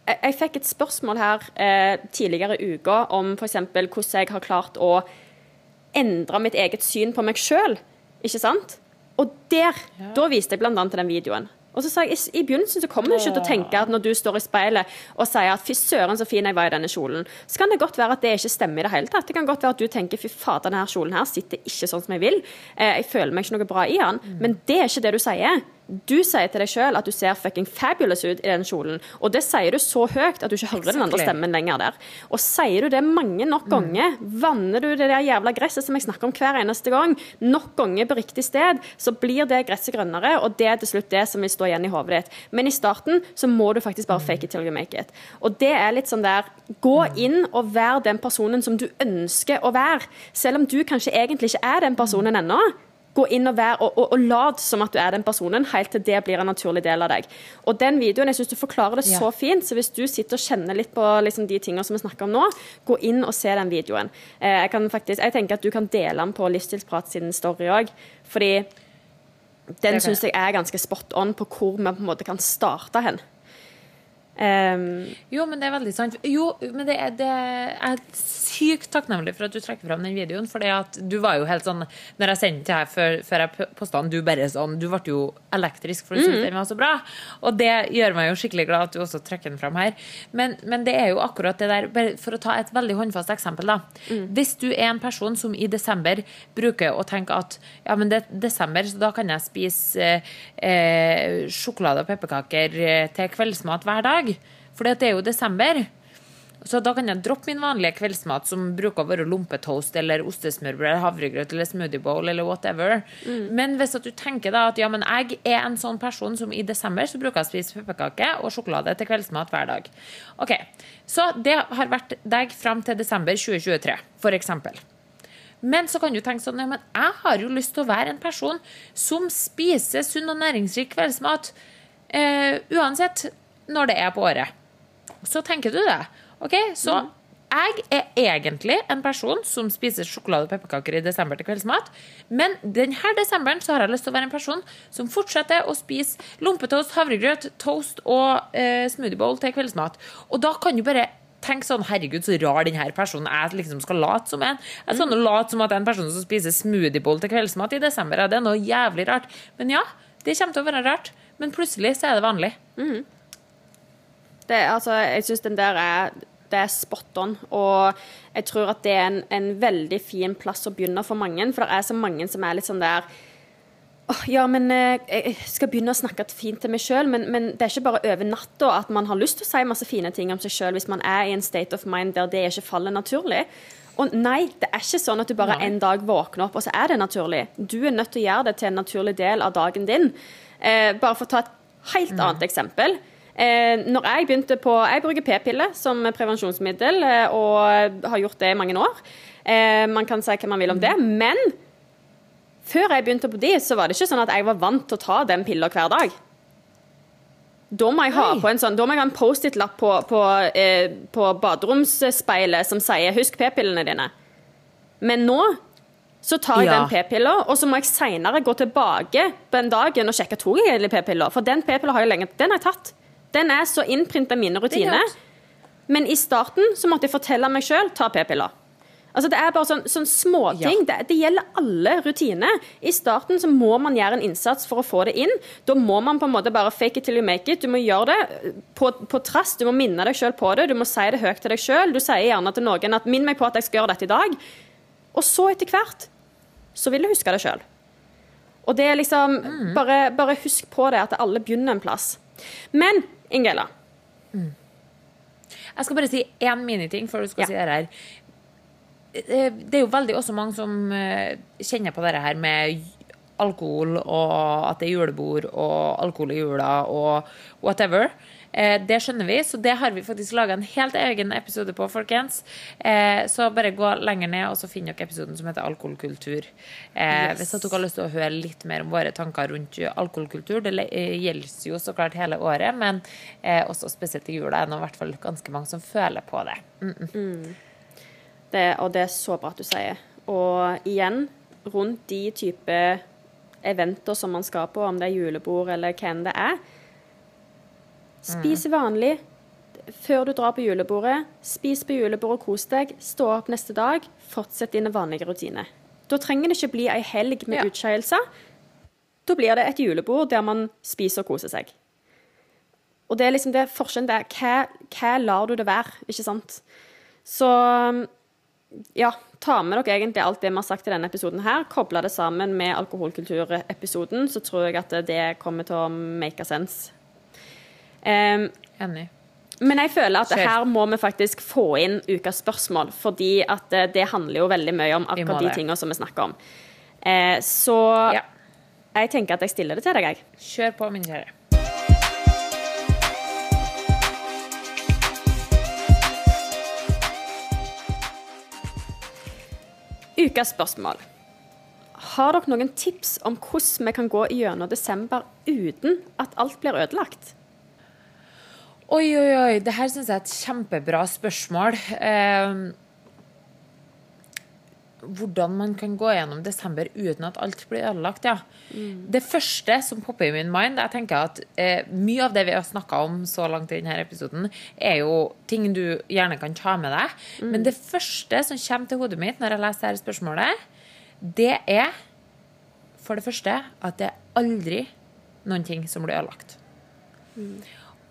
jeg, fikk et spørsmål her eh, tidligere i uka om f.eks. hvordan jeg har klart å endre mitt eget syn på meg sjøl. Ikke sant? Og der, da viste jeg annet til den videoen. Og så sa jeg, I begynnelsen så kommer du ikke til å tenke at når du står i speilet og sier at 'fy søren, så fin jeg var i denne kjolen', så kan det godt være at det ikke stemmer i det hele tatt. Det kan godt være at du tenker 'fy fader, denne kjolen her sitter ikke sånn som jeg vil', eh, 'jeg føler meg ikke noe bra i den', men det er ikke det du sier. Du sier til deg sjøl at du ser fucking fabulous ut i den kjolen, og det sier du så høyt at du ikke hører den andre stemmen lenger der. Og sier du det mange nok ganger, vanner du det der jævla gresset som jeg snakker om hver eneste gang, nok ganger på riktig sted, så blir det gresset grønnere, og det er til slutt det som vil stå igjen i hodet ditt. Men i starten så må du faktisk bare fake it till you make it. Og det er litt sånn der Gå inn og vær den personen som du ønsker å være, selv om du kanskje egentlig ikke er den personen ennå. Gå inn og, være, og, og, og lat som at du er den personen, helt til det blir en naturlig del av deg. Og den videoen, jeg synes du forklarer det Ja. så fint, så hvis du sitter og kjenner litt på liksom, de tingene som vi snakker om nå, gå inn og se den videoen. Eh, jeg, kan faktisk, jeg tenker at du kan dele den på Livsstilsprat sin story òg, fordi den syns jeg er ganske spot on på hvor vi på en måte kan starte hen. Um, jo, men det er veldig sant. Jo, men det er, det er sykt takknemlig for at du trekker fram den videoen. For du var jo helt sånn Når jeg sendte til her før, før jeg posta den, du bare sånn Du ble jo elektrisk for du syntes mm. den var så bra. Og det gjør meg jo skikkelig glad at du også trekker den fram her. Men, men det er jo akkurat det der For å ta et veldig håndfast eksempel, da. Mm. Hvis du er en person som i desember bruker å tenke at ja, men det er desember, så da kan jeg spise eh, eh sjokolade og pepperkaker eh, til kveldsmat hver dag. For det er jo desember. Så da kan jeg droppe min vanlige kveldsmat, som bruker å være lompetoast eller ostesmørbrød, havregrøt eller smoothie bowl eller whatever. Mm. Men hvis du tenker da at ja, men jeg er en sånn person som i desember så bruker jeg å spise pepperkake og sjokolade til kveldsmat hver dag. Ok, Så det har vært deg fram til desember 2023, f.eks. Men så kan du tenke sånn ja, men jeg har jo lyst til å være en person som spiser sunn og næringsrik kveldsmat. Eh, uansett når det er på året. Så tenker du det. Ok, Så mm. jeg er egentlig en person som spiser sjokolade og pepperkaker i desember til kveldsmat. Men denne desemberen så har jeg lyst til å være en person som fortsetter å spise lompetoast, havregrøt, toast og eh, smoothie bowl til kveldsmat. Og da kan du bare tenke sånn Herregud, så rar denne personen jeg liksom skal late som en. Jeg skal mm. late som at en person som spiser smoothie bowl til kveldsmat i desember. Det er noe jævlig rart. Men ja, det kommer til å være rart. Men plutselig så er det vanlig. Mm. Det, altså, jeg syns den der er det er spot on. Og jeg tror at det er en, en, veldig fin plass å begynne for mange. For det er så mange som er litt sånn der oh, Ja, men eh, jeg skal begynne å snakke fint til meg sjøl, men, men, det er ikke bare over natta at man har lyst til å si masse fine ting om seg sjøl hvis man er i en state of mind der det ikke faller naturlig. Og nei, det er ikke sånn at du bare nei. en dag våkner opp, og så er det naturlig. Du er nødt til å gjøre det til en naturlig del av dagen din. Eh, bare for å ta et helt mm. annet eksempel. Eh, når jeg begynte på Jeg bruker p-pille som prevensjonsmiddel eh, og har gjort det i mange år. Eh, man kan si hva man vil om det. Men før jeg begynte på de, så var det ikke sånn at jeg var vant til å ta den pilla hver dag. Da må jeg ha på en sånn, da må jeg ha en Post-It-lapp på, på, eh, på baderomsspeilet som sier 'husk p-pillene dine'. Men nå så tar jeg ja. den p-pilla, og så må jeg seinere gå tilbake på den dagen og sjekke tok jeg egentlig p-pilla. For den p-pilla har jeg lenge Den har jeg tatt. Den er så innprinta mine rutiner. Men i starten så måtte jeg fortelle meg sjøl ta p-piller. Altså Det er bare sånn, sånn småting. Ja. Det, det gjelder alle rutiner. I starten så må man gjøre en innsats for å få det inn. Da må man på en måte bare fake it till you make it. Du må gjøre det på, på trass. Du må minne deg sjøl på det. Du må si det høyt til deg sjøl. Du sier gjerne til noen at 'minn meg på at jeg skal gjøre dette i dag'. Og så etter hvert så vil du huske det sjøl. Og det er liksom mm. bare, bare husk på det, at alle begynner en plass. Men Ingela. Mm. Jeg skal bare si én miniting før du skal ja. si det her. Eh, det er jo veldig også mange som eh, kjenner på det her med alkohol, og at det er julebord og alkohol i jula og whatever. Eh, det skjønner vi, så det har vi faktisk laga en helt egen episode på, folkens. Eh, så bare gå lenger ned, og så finner dere episoden som heter Alkoholkultur. Eh, yes. Hvis dere har lyst til å høre litt mer om våre tanker rundt alkoholkultur. Det gjelder jo så klart hele året, men også spesielt i jula er det i hvert fall ganske mange som føler på det. Mm -mm. Mm. det. Og det er så bra at du sier. Og igjen, rundt de type eventer som man skal på, om det er julebord eller hvem det er, Spis vanlig før du drar på julebordet. Spis på julebordet og kos deg. Stå opp neste dag. Fortsett dine vanlige rutiner. Da trenger det ikke bli ei helg med ja. utskeielser. Da blir det et julebord der man spiser og koser seg. Og det er liksom det forskjellen der. Hva, hva lar du det være, ikke sant? Så ja, ta med dere egentlig alt det vi har sagt i denne episoden her. Koble det sammen med alkoholkulturepisoden, så tror jeg at det kommer til å make a sense Um, Enig. Men jeg føler at her må vi faktisk få inn ukas spørsmål, fordi at det, det handler jo veldig mye om akkurat de tingene som vi snakker om. Eh, så ja. jeg tenker at jeg stiller det til deg, jeg. Kjør på, min kjære. Ukas spørsmål. Har dere noen tips om hvordan vi kan gå gjennom desember uten at alt blir ødelagt? Oi, oi, oi. Det her syns jeg er et kjempebra spørsmål. Eh, hvordan man kan gå gjennom desember uten at alt blir ødelagt, ja. Det første som popper i min mind, jeg tenker at eh, mye av det vi har snakka om så langt i denne episoden, er jo ting du gjerne kan ta med deg. Men det første som kommer til hodet mitt når jeg leser dette spørsmålet, det er for det første at det er aldri noen ting som blir ødelagt.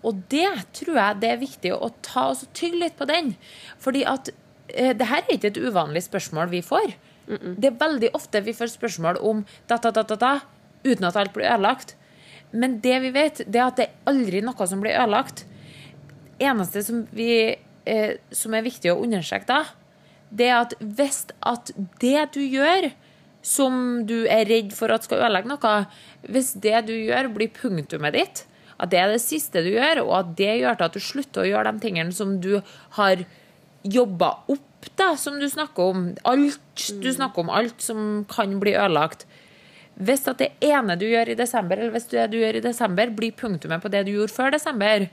Og det tror jeg det er viktig å ta og så tygge litt på den. Fordi at eh, det her er ikke et uvanlig spørsmål vi får. Det er veldig ofte vi får spørsmål om da, da, da, da, da, uten at alt blir ødelagt. Men det vi vet, det er at det er aldri noe som blir ødelagt. Eneste som, vi, eh, som er viktig å understreke da, det er at hvis at det du gjør som du er redd for at skal ødelegge noe, hvis det du gjør blir punktumet ditt, at det er det siste du gjør, og at det gjør til at du slutter å gjøre de tingene som du har jobba opp, da, som du snakker om. Alt du snakker om, alt som kan bli ødelagt. Hvis at det ene du gjør i desember, eller hvis det du gjør i desember, blir punktumet på det du gjorde før desember,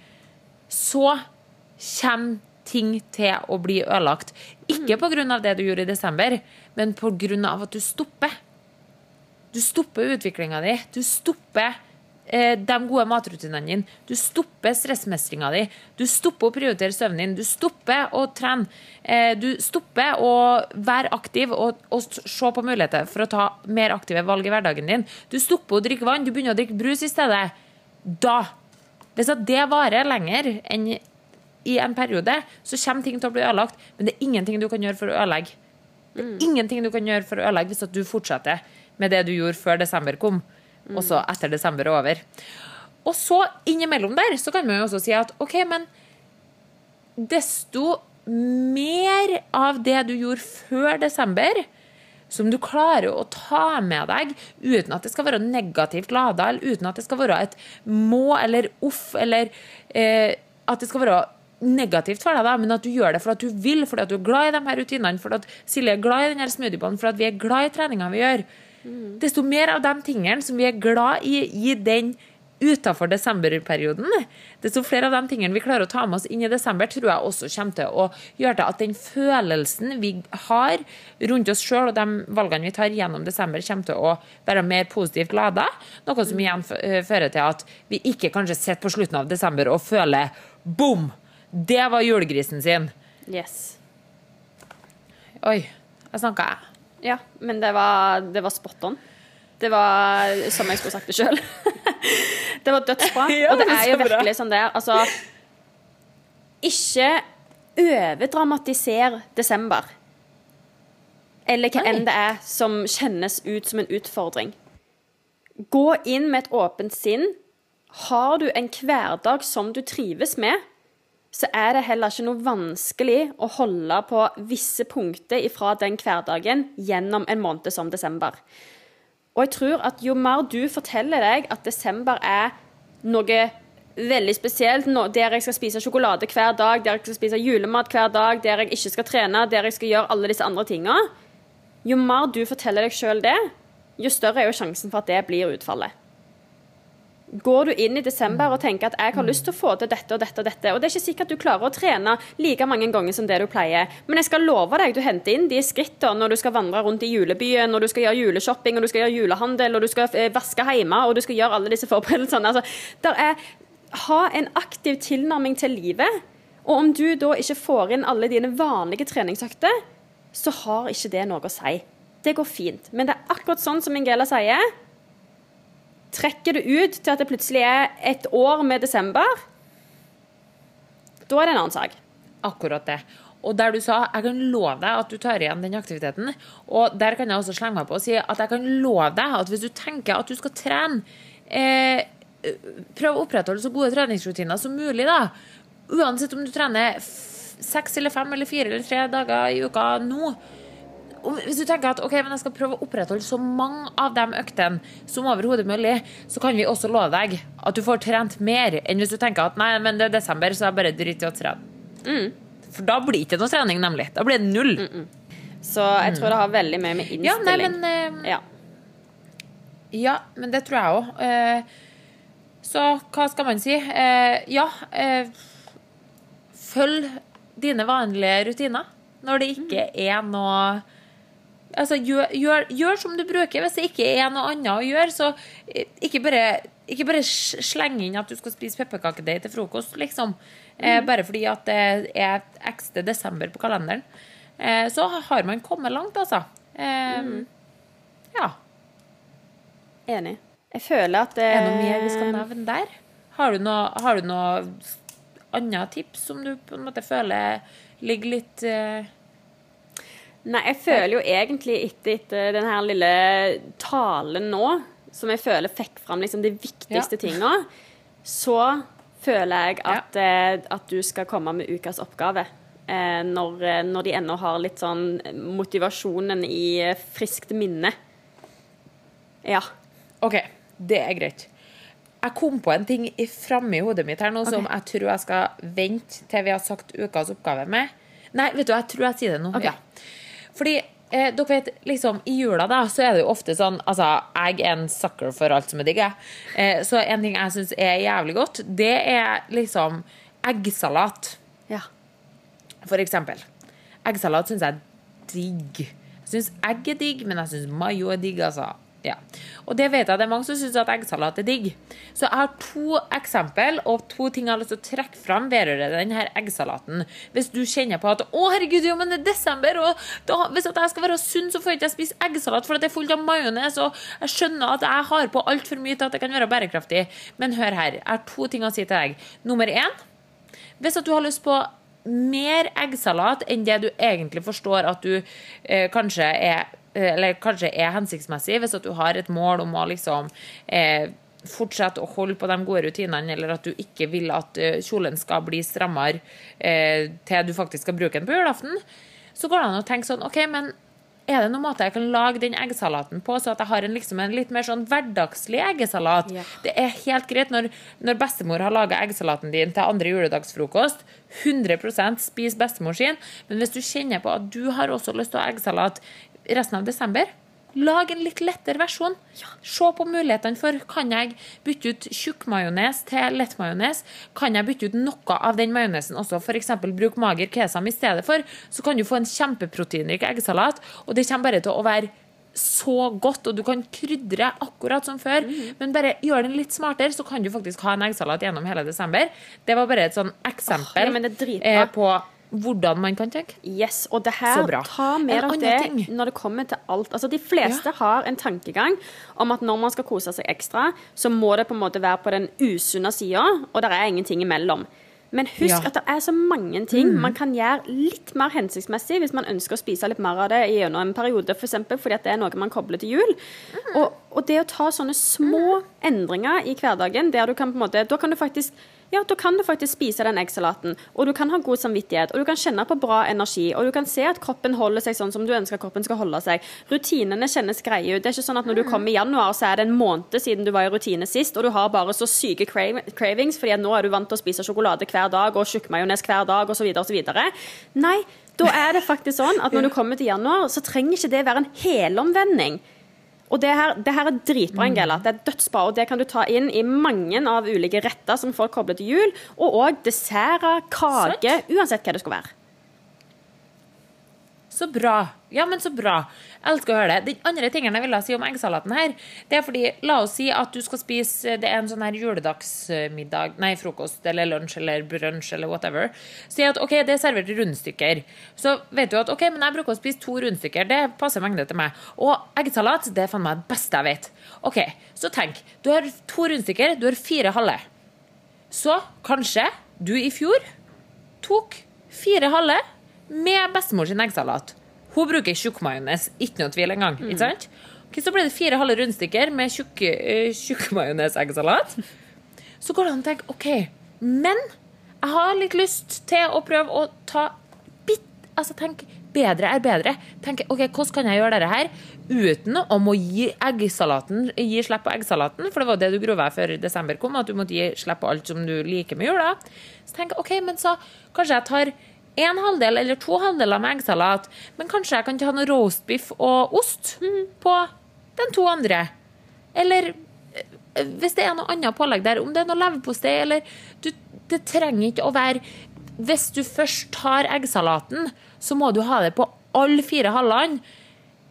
så kommer ting til å bli ødelagt. Ikke pga. det du gjorde i desember, men pga. at du stopper. Du stopper utviklinga di. Du stopper de gode matrutinene dine. Du stopper stressmestringa di. Du stopper å prioritere søvnen din. Du stopper å trene. Eh, du stopper å være aktiv og, og se på muligheter for å ta mer aktive valg i hverdagen din. Du stopper å drikke vann. Du begynner å drikke brus i stedet. Da Hvis at det varer lenger enn i en periode, så kommer ting til å bli ødelagt. Men det er ingenting du kan gjøre for å ødelegge. Det er ingenting du kan gjøre for å ødelegge hvis at du fortsetter med det du gjorde før desember kom, og så etter desember er over. Og så innimellom der så kan man jo også si at OK, men desto mer av det du gjorde før desember, som du klarer å ta med deg uten at det skal være negativt lada, eller uten at det skal være et må eller uff, eller eh, at det skal være negativt for deg, da, men at du gjør det for at du vil, fordi du er glad i de her rutinene, fordi Silje er glad i den her smoothiebanen, fordi vi er glad i treninga vi gjør. Desto mer av de tingene som vi er glad i i den utafor desemberperioden, desto flere av de tingene vi klarer å ta med oss inn i desember, tror jeg også kommer til å gjøre til at den følelsen vi har rundt oss sjøl og de valgene vi tar gjennom desember, kommer til å være mer positivt lada. Noe som igjen eh, fører til at vi ikke kanskje sitter på slutten av desember og føler bom! Det var julegrisen sin. Yes. Oi, jeg snakka jeg. Ja, men det var, det var spot on. Det var som jeg skulle sagt det sjøl. det var dødsbra. Ja, og det er jo virkelig sånn det er. Altså Ikke overdramatisere desember. Eller hva enn det er som kjennes ut som en utfordring. Gå inn med et åpent sinn. Har du en hverdag som du trives med, så er det heller ikke noe vanskelig å holde på visse punkter fra den hverdagen gjennom en måned som desember. Og jeg tror at jo mer du forteller deg at desember er noe veldig spesielt, der jeg skal spise sjokolade hver dag, der jeg skal spise julemat hver dag, der jeg ikke skal trene, der jeg skal gjøre alle disse andre tinga, jo mer du forteller deg sjøl det, jo større er jo sjansen for at det blir utfallet. Går du inn i desember og tenker at jeg har lyst til å få til dette og dette og dette, og det er ikke sikkert at du klarer å trene like mange ganger som det du pleier, men jeg skal love deg, du henter inn de skrittene når du skal vandre rundt i julebyen, når du skal gjøre juleshopping, og du skal gjøre julehandel, og du skal eh, vaske hjemme, og du skal gjøre alle disse forberedelsene. Altså, er ha en aktiv tilnærming til livet. Og om du da ikke får inn alle dine vanlige treningsøkter, så har ikke det noe å si. Det går fint. Men det er akkurat sånn som Ingela sier. Trekker det ut til at det plutselig er et år med desember, da er det en annen sak. Akkurat det. Og der du sa jeg kan love deg at du tar igjen den aktiviteten. Og der kan jeg også slenge meg på og si at jeg kan love deg at hvis du tenker at du skal trene eh, Prøv å opprettholde så gode treningsrutiner som mulig, da. Uansett om du trener seks eller fem eller fire eller tre dager i uka nå. Hvis du tenker at ok, men jeg skal prøve å opprettholde så mange av de øktene som overhodet mulig, så kan vi også love deg at du får trent mer enn hvis du tenker at nei, men det er desember, så jeg bare driter i å trene. For da blir det ikke noe trening, nemlig. Da blir det null. Så jeg tror det har veldig mye med Ja, nei, innstilling. men, uh, Ja. ja, men det tror jeg òg. Uh, så hva skal man si? Uh, ja, eh, følg dine vanlige rutiner når det ikke er noe Altså, gjør, gjør, gjør som du bruker. Hvis det ikke er noe annet å gjøre, så eh, ikke bare, ikke bare sleng inn at du skal spise pepperkakedeig til frokost, liksom. Eh, bare fordi at det er ekste desember på kalenderen. Eh, så har man kommet langt, altså. Eh, Ja. Enig. Jeg føler at Er det noe mer vi Eh. skal nevne der? Har du noe, har du noe annet tips som du på en måte føler ligger litt eh, Nei, jeg føler jo egentlig etter, etter den her lille talen nå, som jeg føler fikk fram liksom de viktigste Ja. tinga, så føler jeg at, eh, at du skal komme med ukas oppgave. Eh, når, eh, når de ennå har litt sånn motivasjonen i eh, friskt minne. Ja. OK, det er greit. Jeg kom på en ting i- framme i hodet mitt her nå som jeg tror jeg skal vente til vi har sagt ukas oppgave med. Nei, vet du, jeg tror jeg sier det nå. Ok. Ja. Fordi eh, dere vet, liksom i jula da, så er det jo ofte sånn Altså, jeg er en sucker for alt som er digg. Eh, så en ting jeg syns er jævlig godt, det er liksom eggsalat. ja. For eksempel. Eggsalat syns jeg er digg. Jeg syns egg er digg, men jeg syns mayo er digg, altså. Ja. Og det vet jeg det er mange som syns at eggsalat er digg. Så jeg har to eksempel og to ting jeg har lyst til å trekke fram vedrørende denne eggsalaten. Hvis du kjenner på at 'Å, herregud, jo, men det er desember', og da, hvis jeg skal være sunn, så får jeg ikke spise eggsalat for det er fullt av majones, og jeg skjønner at jeg har på altfor mye til at det kan være bærekraftig. Men hør her, jeg har to ting å si til deg. Nummer én hvis at du har lyst på mer eggsalat enn det du egentlig forstår at du eh, kanskje er eller kanskje er hensiktsmessig, hvis at du har et mål om å liksom eh, fortsette å holde på de gode rutinene, eller at du ikke vil at eh, kjolen skal bli strammere eh, til du faktisk skal bruke den på julaften, så går det an å tenke sånn OK, men er det noen måte jeg kan lage den eggesalaten på, så at jeg har en, liksom, en litt mer sånn hverdagslig eggesalat? Ja. Det er helt greit når, når bestemor har laga eggesalaten din til andre juledagsfrokost. 100% spis bestemor sin. Men hvis du kjenner på at du har også lyst til å ha eggsalat resten av desember, lag en litt lettere versjon. Se på mulighetene for kan jeg bytte ut tjukkmajones til lettmajones. Kan jeg bytte ut noe av den majonesen også, f.eks. bruk mager kesam i stedet for. Så kan du få en kjempeproteinrik eggsalat, og det kommer bare til å være så godt, og du kan krydre akkurat som før, men bare gjør den litt smartere, så kan du faktisk ha en eggsalat gjennom hele desember. Det var bare et sånn eksempel ja, men det er eh, på hvordan man kan tenke. Yes, og det her, ta med av det ting. når det kommer til alt. Altså, de fleste har en tankegang om at når man skal kose seg ekstra, så må det på en måte være på den usunne sida, og det er ingenting imellom. Men husk Ja. Mm. at det er så mange ting man kan gjøre litt mer hensiktsmessig hvis man ønsker å spise litt mer av det gjennom en periode, f.eks. fordi at det er noe man kobler til jul. Mm. Og, og det å ta sånne små endringer i hverdagen, der du kan på en måte Da kan du faktisk ja, da kan du faktisk spise den eggsalaten, og du kan ha god samvittighet, og du kan kjenne på bra energi, og du kan se at kroppen holder seg sånn som du ønsker kroppen skal holde seg. Rutinene kjennes greie ut. Det er ikke sånn at når du kommer i januar, så er det en måned siden du var i rutine sist, og du har bare så syke cravings, fordi at nå er du vant til å spise sjokolade hver dag og tjukkmajones hver dag, osv., osv. Nei, da er det faktisk sånn at når du kommer til januar, så trenger ikke det være en helomvending. Og det her, det her er dritbra, Angela. Det er dødsbra, og det kan du ta inn i mange av ulike retter som folk kobler til jul. Og òg desserter, kake, uansett hva det skal være. Så bra. Ja, men så bra. Elsker å høre det. Den andre tingen jeg ville si om eggsalaten her, det er fordi, la oss si at du skal spise Det er en sånn her juledagsmiddag, nei, frokost eller lunsj eller brunsj eller whatever. Si at OK, det er servert rundstykker. Så vet du at OK, men jeg bruker å spise to rundstykker. Det passer mengde til meg. Og eggsalat, det er faen meg det beste jeg vet. OK, så tenk. Du har to rundstykker, du har fire halve. Så kanskje du i fjor tok fire halve med bestemor sin eggsalat. Hun bruker tjukkmajones, ikke noe tvil engang. Ikke sant? Okay, så ble det fire halve rundstykker med tjukk- uh, majones-eggsalat. Så går det an å tenke OK, men jeg har litt lyst til å prøve å ta bitt Altså tenk bedre er bedre. Tenk OK, hvordan kan jeg gjøre dette her uten å må gi eggsalaten Gi slipp på eggsalaten, for det var det du grova før desember kom, at du måtte gi slipp på alt som du liker med jula. Så tenk, OK, men så kanskje jeg tar en halvdel eller to halvdeler med eggsalat, men kanskje jeg kan ta noe roastbiff og ost på den to andre. Eller eh, hvis det er noe annet pålegg der, om det er noe leverpostei eller du, Det trenger ikke å være Hvis du først tar eggsalaten, så må du ha det på alle fire halvene.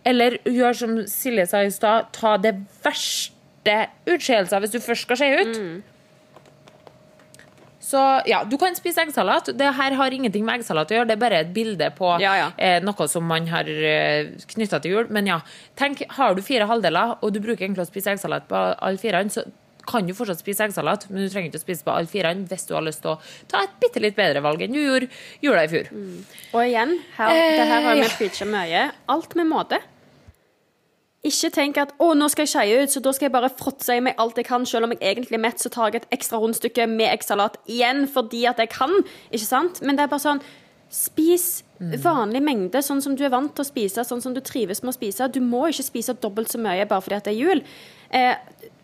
Eller gjør som Silje sa i stad, ta det verste utskeielsen hvis du først skal skje ut. Så ja, du kan spise eggsalat. Det her har ingenting med eggsalat å gjøre, det er bare et bilde på Ja, ja. eh, noe som man har eh, knytta til jul. Men ja, tenk, har du fire halvdeler, og du bruker egentlig å spise eggsalat på alle firene, så kan du fortsatt spise eggsalat, men du trenger ikke å spise på alle firene hvis du har lyst til å ta et bitte litt bedre valg enn du gjorde jula i fjor. Og igjen, her, det her har Eh, vi ja. preacha mye. Alt med måte. Ikke tenk at 'å, nå skal jeg skeie ut, så da skal jeg bare fråtse i meg alt jeg kan', selv om jeg egentlig er mett, så tar jeg et ekstra rundstykke med eggsalat igjen fordi at jeg kan. Ikke sant? Men det er bare sånn Spis vanlig mengde, sånn som du er vant til å spise, sånn som du trives med å spise. Du må ikke spise dobbelt så mye bare fordi at det er jul. Eh,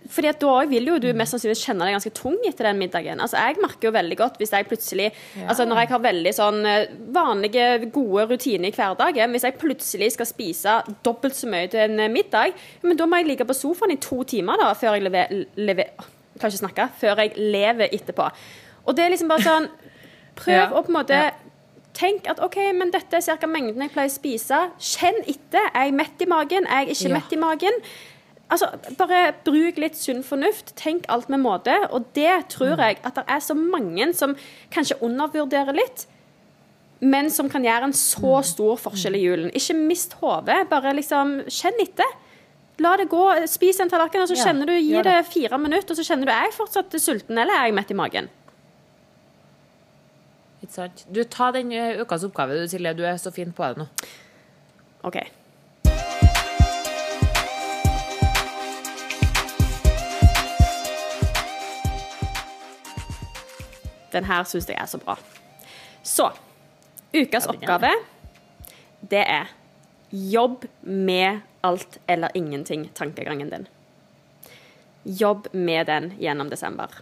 fordi at Da vil jo du mest sannsynlig kjenne deg ganske tung etter den middagen. Altså Jeg merker jo veldig godt hvis jeg plutselig Altså Når jeg har veldig sånn eh, vanlige, gode rutiner i hverdagen Hvis jeg plutselig skal spise dobbelt så mye til en eh, middag, men da må jeg ligge på sofaen i to timer da før jeg lever, lever, kan ikke snakke, før jeg lever etterpå. Og det er liksom bare sånn Prøv Ja. å på en måte Ja. Tenk at ok, men dette er cirka mengden jeg pleier å spise. Kjenn etter. Er jeg mett i magen? Er jeg ikke Ja. mett i magen? Altså, Bare bruk litt sunn fornuft. Tenk alt med måte. Og det tror jeg at det er så mange som kanskje undervurderer litt, men som kan gjøre en så stor forskjell i julen. Ikke mist hodet. Bare liksom kjenn etter. La det gå. Spis en tallerken, og så kjenner du Gi det det. fire minutter, og så kjenner du er jeg fortsatt sulten, eller er jeg mett i magen? Ikke sant? Du, ta den eh, ukas oppgave, du, Silje. Du er så fin på det nå. OK. Den her syns jeg er så bra. Så ukas oppgave, det er jobb med alt eller ingenting-tankegangen din. Jobb med den gjennom desember.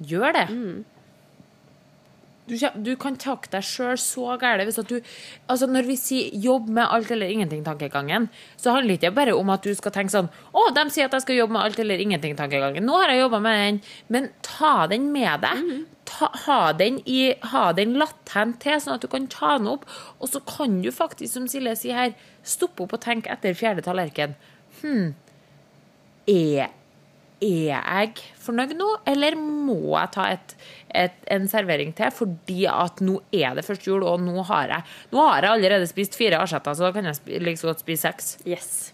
Gjør det. Du, du kan takke deg sjøl så gærent hvis at du Altså, når vi sier 'jobb med alt eller ingenting'-tankegangen, så handler det ikke bare om at du skal tenke sånn 'Å, de sier at jeg skal jobbe med alt eller ingenting'-tankegangen'. Nå har jeg jobba med den. Men ta den med deg. Ta, ha den i Ha den latent til, sånn at du kan ta den opp. Og så kan du faktisk, som Silje sier her, stoppe opp og tenke etter fjerde tallerken. Hm, er er jeg fornøyd nå, eller må jeg ta et, et, en servering til fordi at nå er det første jul, og nå har jeg, nå har jeg allerede spist fire asjetter, så da kan jeg like så godt spise seks. Yes.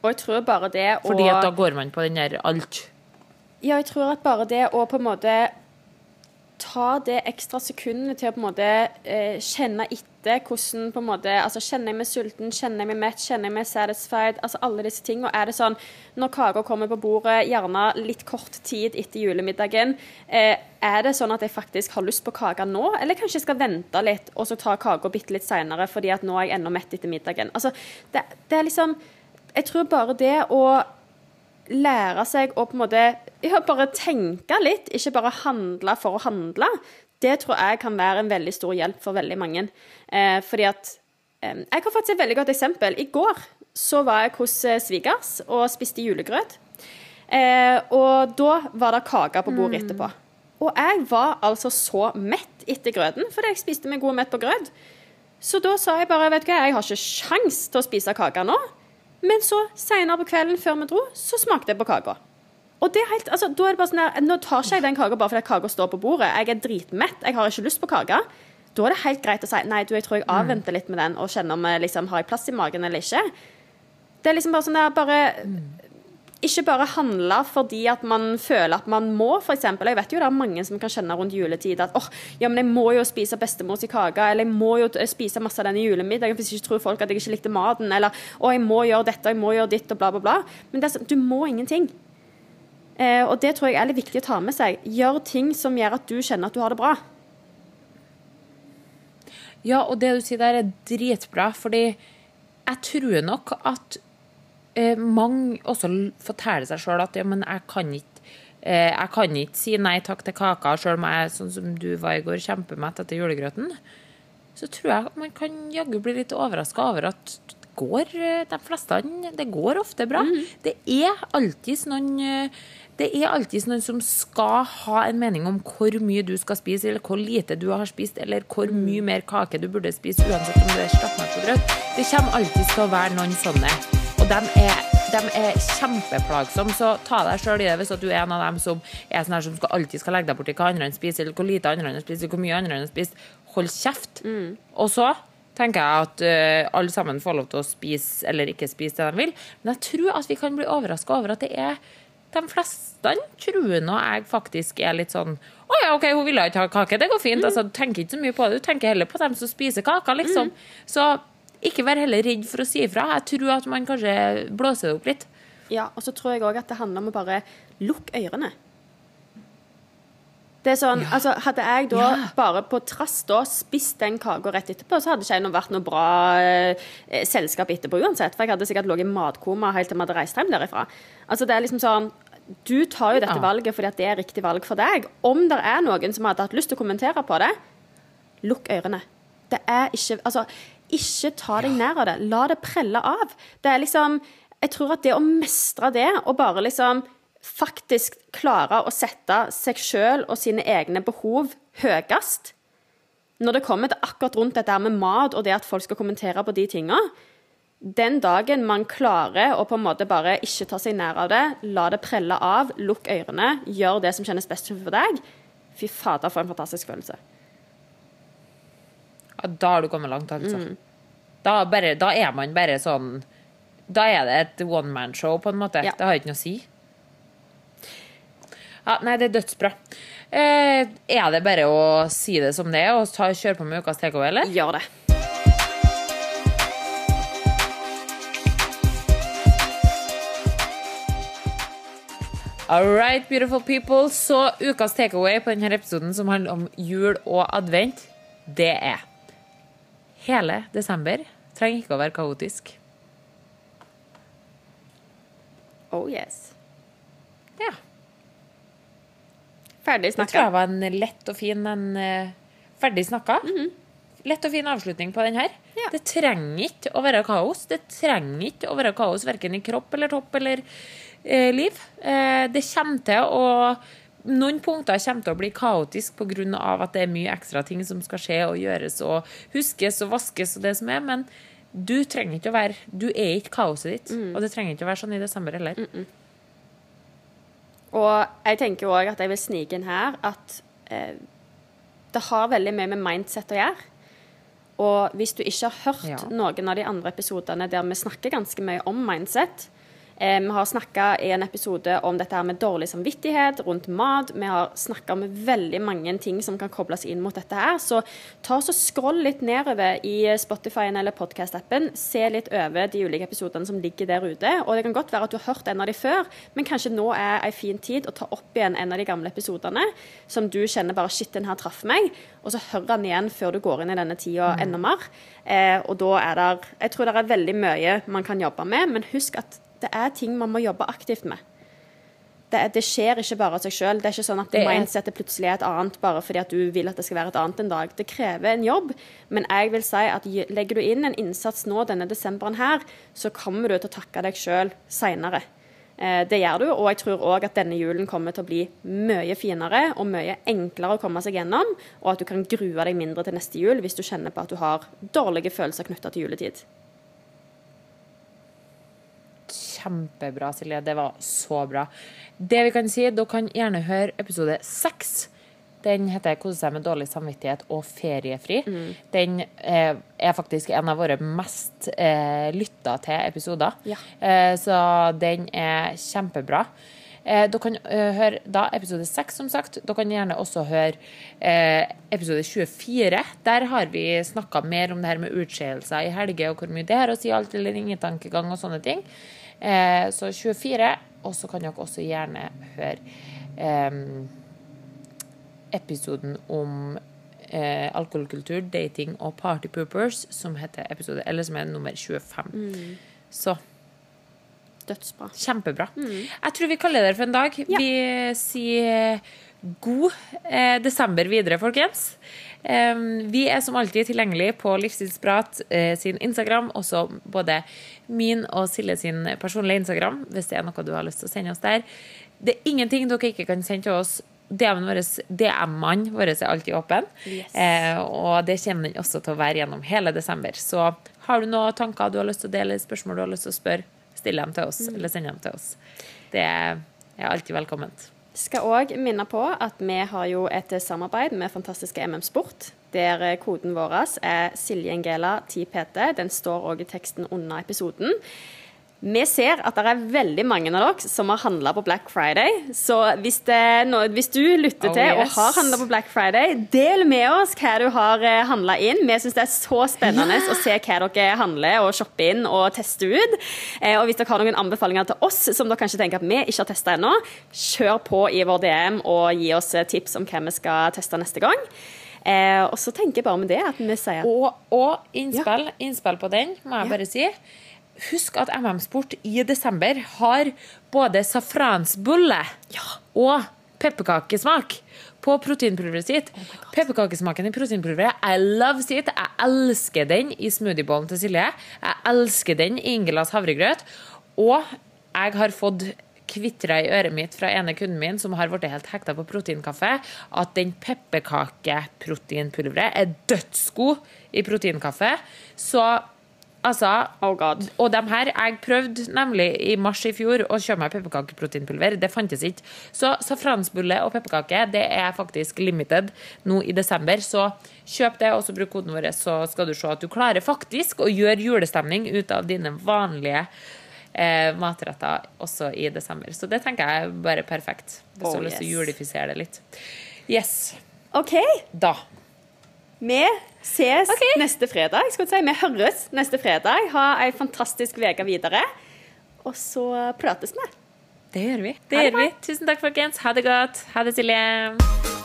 Og jeg tror bare det å Fordi at da går man på den der alt. Ja, jeg tror at bare det å på en måte ta det ekstra sekundet til å på en måte eh, kjenne etter hvordan på en måte, altså Kjenner jeg meg sulten, kjenner jeg meg mett, kjenner jeg meg satisfied? altså Alle disse tingene. Er det sånn når kaka kommer på bordet, gjerne litt kort tid etter julemiddagen, eh, er det sånn at jeg faktisk har lyst på kake nå, eller kanskje jeg skal vente litt og så ta kaka bitte litt seinere fordi at nå er jeg ennå mett etter middagen? Altså, det, det er liksom Jeg tror bare det å lære seg å på en måte ja, bare tenke litt, ikke bare handle for å handle, det tror jeg kan være en veldig stor hjelp for veldig mange. Eh, fordi at eh, Jeg har faktisk et veldig godt eksempel. I går så var jeg hos eh, svigers og spiste julegrøt. Eh, og da var det kake på bordet etterpå. Og jeg var altså så mett etter grøten, fordi jeg spiste meg god og mett på grøt. Så da sa jeg bare, vet du hva, jeg har ikke sjans til å spise kake nå. Men så, senere på kvelden før vi dro, så smakte jeg på kaka. Og det er helt, altså, da er det bare sånn her, Nå tar ikke jeg den kaka bare fordi kaka står på bordet. Jeg er dritmett, jeg har ikke lyst på kake. Da er det helt greit å si nei, du, jeg tror jeg avventer litt med den og kjenner om liksom, har jeg plass i magen eller ikke. Det er liksom bare sånn der, bare ikke bare handle fordi at man føler at man må, f.eks. Jeg vet jo det er mange som kan kjenne rundt juletid at åh, ja, men jeg må jo spise bestemors kake, eller jeg må jo spise masse av denne julemiddagen hvis ikke tror folk at jeg ikke likte maten, eller å, jeg må gjøre dette, jeg må gjøre ditt, og bla, bla, bla. Men det sånn, du må ingenting. Eh, og det tror jeg er litt viktig å ta med seg. Gjør ting som gjør at du kjenner at du har det bra. Ja, og det du sier der er dritbra, fordi jeg tror nok at mange også forteller seg sjøl at ja, men jeg kan ikke eh, jeg kan ikke si nei takk til kaka, sjøl om jeg sånn som du var i går, kjempemett etter julegrøten. Så tror jeg man kan jaggu bli litt overraska over at det går, eh, de fleste Det går ofte bra. Det er alltids noen eh, Det er alltid noen som skal ha en mening om hvor mye du skal spise, eller hvor lite du har spist, eller hvor mye mer kake du burde spise, uansett om du er stappmett og grøt. Det kommer alltid til å være noen sånne. De er, de er kjempeplagsomme, så ta deg sjøl i det hvis du er en av dem som er sånn her som skal alltid skal legge deg borti hva andre spiser, eller hvor lite andre spiser, eller hvor mye andre enn spiser. Hold kjeft. Og så tenker jeg at uh, alle sammen får lov til å spise eller ikke spise det de vil. Men jeg tror at vi kan bli overraska over at det er de fleste tror nå jeg faktisk er litt sånn Å ja, OK, hun ville ikke ha kake. Det går fint. Altså, du tenker ikke så mye på det. Du tenker heller på dem som spiser kaka, liksom. Så ikke vær heller redd for å si ifra. Jeg tror at man kanskje blåser det opp litt. Ja, og så tror jeg òg at det handler om å bare lukke ørene. Det er sånn, altså Hadde jeg da Ja. bare på trass da spist den kaka rett etterpå, så hadde ikke jeg vært noe bra eh, selskap etterpå uansett. For jeg hadde sikkert ligget i matkoma helt til vi hadde reist hjem derifra. Altså det er liksom sånn Du tar jo dette Ja. valget fordi at det er riktig valg for deg. Om det er noen som hadde hatt lyst til å kommentere på det, lukk ørene. Det er ikke Altså, ikke ta deg nær av det. La det prelle av. Det er liksom Jeg tror at det å mestre det, og bare liksom faktisk klare å sette seg sjøl og sine egne behov høyest Når det kommer til akkurat rundt dette med mat og det at folk skal kommentere på de tinga Den dagen man klarer å på en måte bare ikke ta seg nær av det, la det prelle av, lukk ørene, gjør det som kjennes best for deg, fy fader, for en fantastisk følelse. Ja, da har du kommet langt, altså. Da, bare, da er man bare sånn Da er det et one man-show, på en måte. Ja. Det har ikke noe å si. Ja, nei, det er dødsbra. Eh, er det bare å si det som det er og ta, kjøre på med ukas TKV, eller? Gjør det. All right, beautiful people. Så ukas takeaway på denne episoden som handler om jul og advent, det er Hele desember trenger ikke å være kaotisk. Oh yes. Ja. Ferdig Det tror jeg var en lett og fin en, uh, Ferdig snakka. Lett og fin avslutning på den her. Ja. Det trenger ikke å være kaos. Det trenger ikke å være kaos verken i kropp eller topp eller uh, liv. Uh, det kommer til å Noen punkter kommer til å bli kaotisk pga. at det er mye ekstra ting som skal skje og gjøres og huskes og vaskes og det som er, men du trenger ikke å være Du er ikke kaoset ditt, og det trenger ikke å være sånn i desember heller. Og jeg tenker òg at jeg vil snike inn her at eh, det har veldig mye med mindset å gjøre. Og hvis du ikke har hørt Ja. noen av de andre episodene der vi snakker ganske mye om mindset eh, Vi har snakka i en episode om dette her med dårlig samvittighet rundt mat. Vi har snakka om veldig mange ting som kan kobles inn mot dette her. Så ta oss og scroll litt nedover i Spotify eller podcast-appen. Se litt over de ulike episodene som ligger der ute. Og det kan godt være at du har hørt en av de før, men kanskje nå er ei fin tid å ta opp igjen en av de gamle episodene som du kjenner bare shit, den her traff meg. Og så hør den igjen før du går inn i denne tida enda mer. Eh, og da er det Jeg tror det er veldig mye man kan jobbe med, men husk at det er ting man må jobbe aktivt med. Det, er- det skjer ikke bare av seg sjøl. Det er ikke sånn at Det mindsetet plutselig er et annet bare fordi at du vil at det skal være et annet en dag. Det krever en jobb, men jeg vil si at legger du inn en innsats nå denne desemberen her, så kommer du til å takke deg sjøl seinere. Eh, Det gjør du, og jeg tror òg at denne julen kommer til å bli mye finere og mye enklere å komme seg gjennom, og at du kan grue deg mindre til neste jul hvis du kjenner på at du har dårlige følelser knytta til juletid. Kjempebra, Silje. Det var så bra. Det vi kan si, dere kan gjerne høre episode seks. Den heter 'Kose seg med dårlig samvittighet og feriefri'. Den eh, er faktisk en av våre mest eh, lytta til episoder. Ja. Eh, så den er kjempebra. Eh, dere kan eh, høre da episode 6, som sagt. Dere kan gjerne også høre eh, episode 24. Der har vi snakka mer om det her med utskeielser i helger, og hvor mye det har å si, alt eller ingen-tankegang og sånne ting. Eh, så 24. Og så kan dere også gjerne høre eh, episoden om eh, alkoholkultur, dating og partypoopers, som heter episode, eller som er nummer 25. Så Dødsbra. Kjempebra. Jeg tror vi kaller det for en dag. Ja. Vi sier god eh, desember videre, folkens. Em, vi er som alltid tilgjengelig på Livsstilsprat eh, sin Instagram, også både min og Silje sin personlige Instagram, hvis det er noe du har lyst til å sende oss der. Det er ingenting dere ikke kan sende til oss. DM-ene våre, DM-ene våre er alltid åpne. Yes. Eh, og det kommer den også til å være gjennom hele desember. Så har du noen tanker du har lyst til å dele, spørsmål du har lyst til å spørre, still dem til oss, Mm. eller send dem til oss. Det er alltid velkomment. Skal òg minne på at vi har jo et samarbeid med fantastiske MM Sport. Der eh, koden vår er Siljengela 10PT. Den står òg i teksten under episoden. Vi ser at det er veldig mange av dere som har handla på Black Friday. Så hvis, det noe, hvis du lytter Oh, til og har handla på Black Friday, del med oss hva du har handla inn. Vi syns det er så spennende å se hva dere handler og shopper inn og tester ut. Eh, Og hvis dere har noen anbefalinger til oss som dere kanskje tenker at vi ikke har testa ennå, kjør på i vår DM og gi oss eh, tips om hva vi skal teste neste gang. Eh, og så tenker jeg bare med det at vi sier Og, og innspill, innspill på den, må jeg bare si. Husk at MM Sport i desember har både safransbulle og pepperkakesmak på proteinpulveret sitt. Pepperkakesmaken i proteinpulveret, I love it. Jeg elsker den i smoothiebollen til Silje. Jeg elsker den i Ingelas havregrøt. Og jeg har fått kvitra i øret mitt fra ene kunden min som har blitt helt hekta på proteinkaffe, at den pepperkakeproteinpulveret er dødsgod i proteinkaffe. Så altså Oh god. og de her, jeg prøvde nemlig i mars i fjor å kjøpe meg pepperkakeproteinpulver. Det fantes ikke. Så safransbulle og pepperkake det er faktisk limited nå i desember. Så kjøp det, og så bruk koden vår, så skal du se at du klarer faktisk å gjøre julestemning ut av dine vanlige eh, matretter også i desember. Så det tenker jeg er bare perfekt. Hvis Oh, du har lyst til å julifisere det litt. Yes. OK. Da. Vi ses okay. neste fredag. Si. Vi høres neste fredag. Ha ei fantastisk uke videre. Og så prates vi. Det gjør vi. Det det gjør vi. Tusen takk, folkens. Ha det godt. Ha det, Silje.